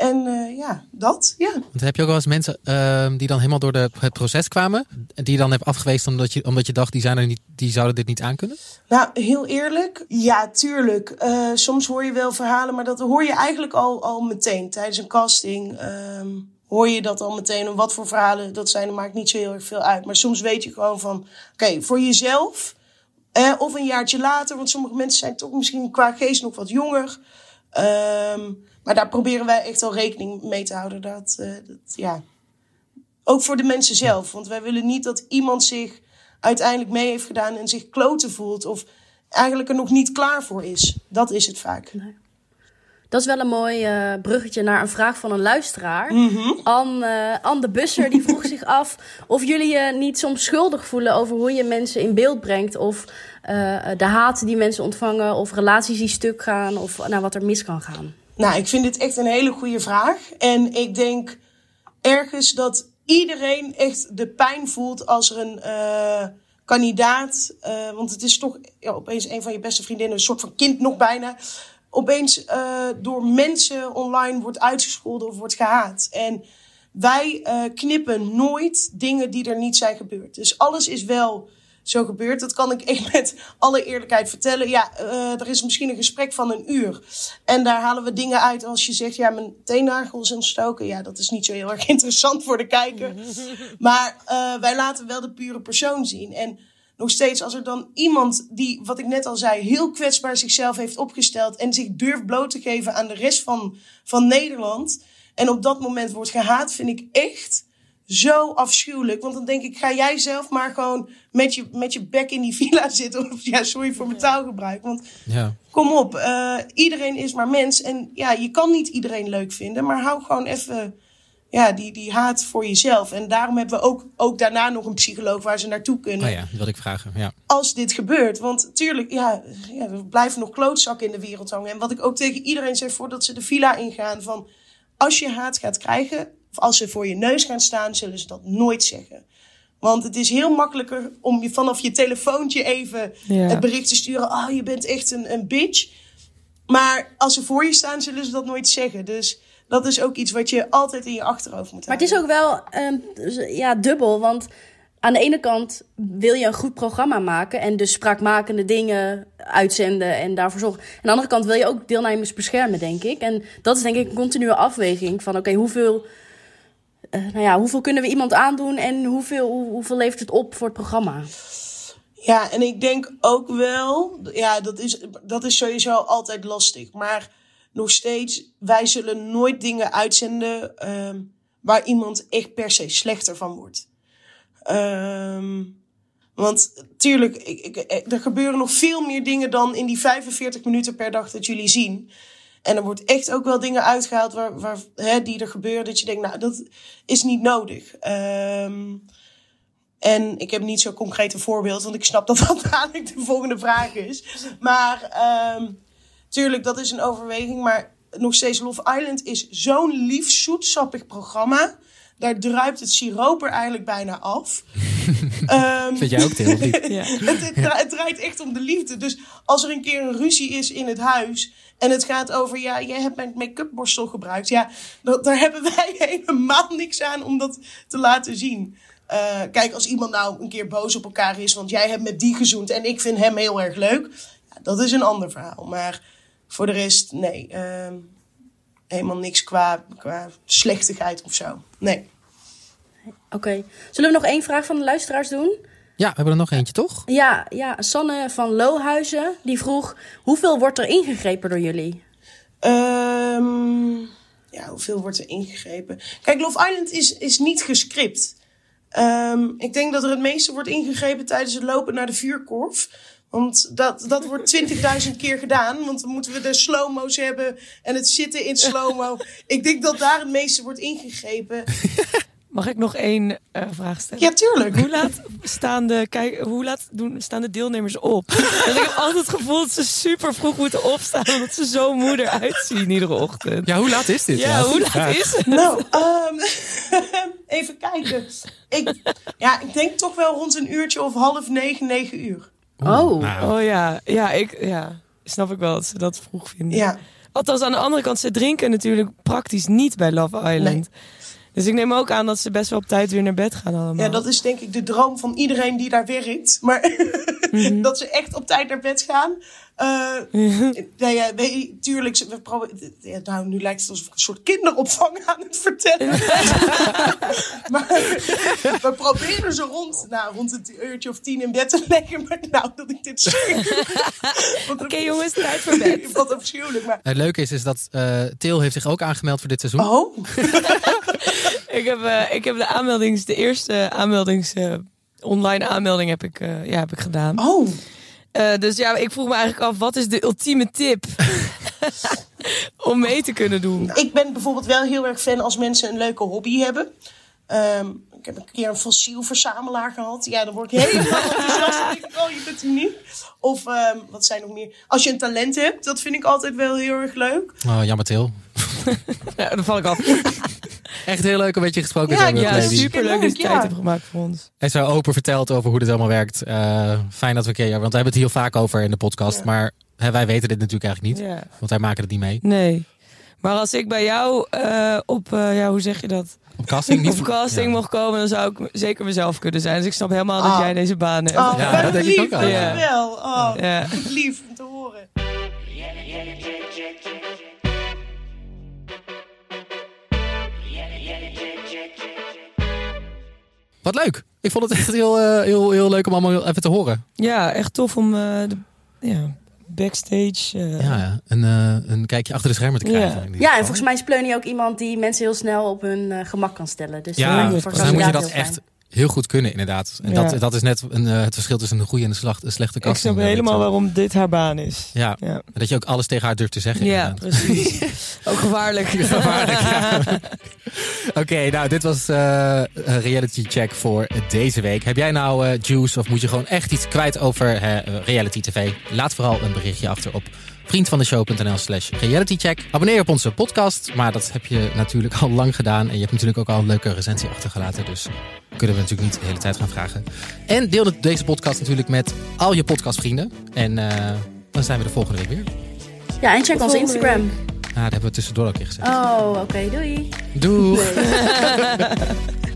En eh, ja, dat, ja. Want heb je ook wel eens mensen ehm, die dan helemaal door de, het proces kwamen, en die je dan hebt afgewezen omdat je, omdat je dacht, die, zijn er niet, die zouden dit niet aankunnen? Nou, heel eerlijk, ja, tuurlijk. Eh, soms hoor je wel verhalen, maar dat hoor je eigenlijk al, al meteen. Tijdens een casting ehm, hoor je dat al meteen. En wat voor verhalen dat zijn, dat maakt niet zo heel erg veel uit. Maar soms weet je gewoon van, oké, voor jezelf... eh, of een jaartje later, want sommige mensen zijn toch misschien qua geest nog wat jonger. Ehm, maar daar proberen wij echt al rekening mee te houden. Dat, eh, dat, ja. Ook voor de mensen zelf. Want wij willen niet dat iemand zich uiteindelijk mee heeft gedaan en zich kloten voelt. Of eigenlijk er nog niet klaar voor is. Dat is het vaak. Dat is wel een mooi eh, bruggetje naar een vraag van een luisteraar. Mhm. Anne, eh, Anne de Busser die vroeg zich af of jullie je niet soms schuldig voelen over hoe je mensen in beeld brengt. Of de haat die mensen ontvangen, of relaties die stuk gaan, of nou, wat er mis kan gaan. Nou, ik vind dit echt een hele goede vraag. En ik denk ergens dat iedereen echt de pijn voelt als er een eh, kandidaat. eh, want het is toch opeens een van je beste vriendinnen, een soort van kind nog bijna. Opeens eh, door mensen online wordt uitgescholden of wordt gehaat. En wij knippen nooit dingen die er niet zijn gebeurd. Dus alles is wel zo gebeurd. Dat kan ik echt met alle eerlijkheid vertellen. Ja, eh, er is misschien een gesprek van een uur. En daar halen we dingen uit als je zegt... ja, mijn teennagel is ontstoken. Ja, dat is niet zo heel erg interessant voor de kijker. Maar eh, wij laten wel de pure persoon zien. En nog steeds, als er dan iemand die, wat ik net al zei... heel kwetsbaar zichzelf heeft opgesteld... en zich durft bloot te geven aan de rest van, van Nederland... en op dat moment wordt gehaat, vind ik echt zo afschuwelijk. Want dan denk ik, ga jij zelf maar gewoon met je, met je bek in die villa zitten. Of ja, sorry voor mijn taalgebruik. Want Ja. kom op, eh, iedereen is maar mens. En ja, je kan niet iedereen leuk vinden. Maar hou gewoon even ja, die, die haat voor jezelf. En daarom hebben we ook, ook daarna nog een psycholoog waar ze naartoe kunnen. Oh ja, dat wilde ik vragen. Ja. Als dit gebeurt. Want tuurlijk, ja, ja, er blijven nog klootzakken in de wereld hangen. En wat ik ook tegen iedereen zeg voordat ze de villa ingaan. Van, als je haat gaat krijgen, of als ze voor je neus gaan staan, zullen ze dat nooit zeggen. Want het is heel makkelijker om je vanaf je telefoontje even Ja. het bericht te sturen. Oh, je bent echt een, een bitch. Maar als ze voor je staan, zullen ze dat nooit zeggen. Dus dat is ook iets wat je altijd in je achterhoofd moet Maar het is ook wel ehm, ja, dubbel, want aan de ene kant wil je een goed programma maken en dus spraakmakende dingen uitzenden en daarvoor zorgen. Aan de andere kant wil je ook deelnemers beschermen, denk ik. En dat is denk ik een continue afweging van oké, hoeveel, eh, nou ja, hoeveel kunnen we iemand aandoen en hoeveel, hoe- hoeveel levert het op voor het programma? Ja, en ik denk ook wel, ja, dat is, dat is sowieso altijd lastig. Maar nog steeds, wij zullen nooit dingen uitzenden ehm, waar iemand echt per se slechter van wordt. Ehm, want tuurlijk, ik, ik, er gebeuren nog veel meer dingen dan in die 45 minuten per dag dat jullie zien. En er wordt echt ook wel dingen uitgehaald waar, waar, hè, die er gebeuren. Dat je denkt, nou, dat is niet nodig. Ehm en ik heb niet zo'n concreet voorbeeld, want ik snap dat dat dadelijk de volgende vraag is. Maar ehm tuurlijk, dat is een overweging. Maar nog steeds, Love Island is zo'n lief, zoetsappig programma. Daar druipt het siroop er eigenlijk bijna af. Ehm, Vind jij ook, niet? Ja. het, het dra- het draait echt om de liefde. Dus als er een keer een ruzie is in het huis. En het gaat over, ja, jij hebt mijn make-up borstel gebruikt. Ja, dat, daar hebben wij helemaal niks aan om dat te laten zien. Eh, kijk, als iemand nou een keer boos op elkaar is, want jij hebt met die gezoend en ik vind hem heel erg leuk. Ja, dat is een ander verhaal. Maar voor de rest, nee. ehm, helemaal niks qua, qua slechtigheid of zo. Nee. Oké. Zullen we nog één vraag van de luisteraars doen? Ja, we hebben er nog eentje, toch? Ja, ja, Sanne van Lohuizen die vroeg: hoeveel wordt er ingegrepen door jullie? Ehm, ja, hoeveel wordt er ingegrepen? Kijk, Love Island is, is niet gescript. Ehm, ik denk dat er het meeste wordt ingegrepen tijdens het lopen naar de vuurkorf. Want dat, dat wordt 20.000 keer gedaan. Want dan moeten we de slow-mo's hebben en het zitten in slow-mo. Ik denk dat daar het meeste wordt ingegrepen. Mag ik nog één eh, vraag stellen? Ja, tuurlijk. Hoe laat staan de, kijk, hoe laat doen, staan de deelnemers op? Want ik heb altijd het gevoel dat ze super vroeg moeten opstaan. Omdat ze zo moe eruit zien iedere ochtend. Ja, hoe laat is dit? Ja, hoe laat is het? Nou, ehm, even kijken. Ik, ja, ik denk toch wel rond een uurtje of half negen, negen uur. Oh. Nou, Oh ja, ja, ik, ja, snap ik wel dat ze dat vroeg vinden. Ja. Althans, aan de andere kant, ze drinken natuurlijk praktisch niet bij Love Island. Dus ik neem ook aan dat ze best wel op tijd weer naar bed gaan allemaal. Ja, dat is denk ik de droom van iedereen die daar werkt. Maar dat ze echt op tijd naar bed gaan. Eh nee, ja, nee, tuurlijk. ze- We proberen, ja, nou, nu lijkt het alsof ik een soort kinderopvang aan het vertellen. maar we proberen ze rond, nou, rond het uurtje of tien in bed te leggen. Maar nou, dat ik dit zeg. Oké jongens, tijd voor bed. Wat afschuwelijk. Maar, het leuke is, is dat eh Til heeft zich ook aangemeld voor dit seizoen. oh, Ik heb, eh, ik heb de aanmeldings, de eerste aanmeldings, eh, online aanmelding heb ik, eh, ja, heb ik gedaan. oh. Eh, dus ja, ik vroeg me eigenlijk af, wat is de ultieme tip om mee te kunnen doen? Ik ben bijvoorbeeld wel heel erg fan als mensen een leuke hobby hebben. Ehm, ik heb een keer een fossielverzamelaar gehad. Ja, dan word ik helemaal enthousiast. Dan denk ik, oh, je bent uniek. Of, ehm, wat zijn nog meer? Als je een talent hebt, dat vind ik altijd wel heel erg leuk. Oh, jammer Til. Ja, dan val ik af. Echt heel leuk om met je gesproken te Ja, hebben, Ja, Lady. super leuk dat je Ja. tijd hebt gemaakt voor ons. En zo open verteld over hoe dit allemaal werkt. Eh, fijn dat we een keer, want we hebben het hier vaak over in de podcast. Maar hè, wij weten dit natuurlijk eigenlijk niet. Ja. Want wij maken het niet mee. Nee. Maar als ik bij jou eh, op, eh, ja, hoe zeg je dat? Op casting niet. Op casting Ja. mocht komen, dan zou ik zeker mezelf kunnen zijn. Dus ik snap helemaal dat Ah. jij deze baan hebt. Oh, Ja, wat dat denk ik lief, ook wel, ja. Wel. Oh, Ja. lief om te horen. Wat leuk. Ik vond het echt heel, eh, heel, heel leuk om allemaal even te horen. Ja, echt tof om eh, de, ja, backstage. eh, Ja, ja. Een, eh, een kijkje achter de schermen te krijgen. Ja. en volgens mij is Pleunie ook iemand die mensen heel snel op hun eh, gemak kan stellen. Dus Ja, mij moet je dat heel fijn. echt heel goed kunnen, inderdaad. En Ja. dat, dat is net een, eh, het verschil tussen een goede en een slacht- een slechte ik casting. snap helemaal waarom dit haar baan is. Ja. Ja, En dat je ook alles tegen haar durft te zeggen. ja inderdaad. precies. ook gevaarlijk. Gevaarlijk, ja. Oké, nou, dit was een reality check voor deze week. Heb jij nou eh, juice of moet je gewoon echt iets kwijt over reality tv? Laat vooral een berichtje achter op vriendvandeshow.nl slash realitycheck. Abonneer je op onze podcast, maar dat heb je natuurlijk al lang gedaan. En je hebt natuurlijk ook al een leuke recensie achtergelaten, dus kunnen we natuurlijk niet de hele tijd gaan vragen. En deel deze podcast natuurlijk met al je podcastvrienden. En eh, dan zijn we de volgende week weer. Ja, en check onze Instagram. Ah, dat hebben we tussendoor ook in gezet. Oh, oké. Doei. Doei!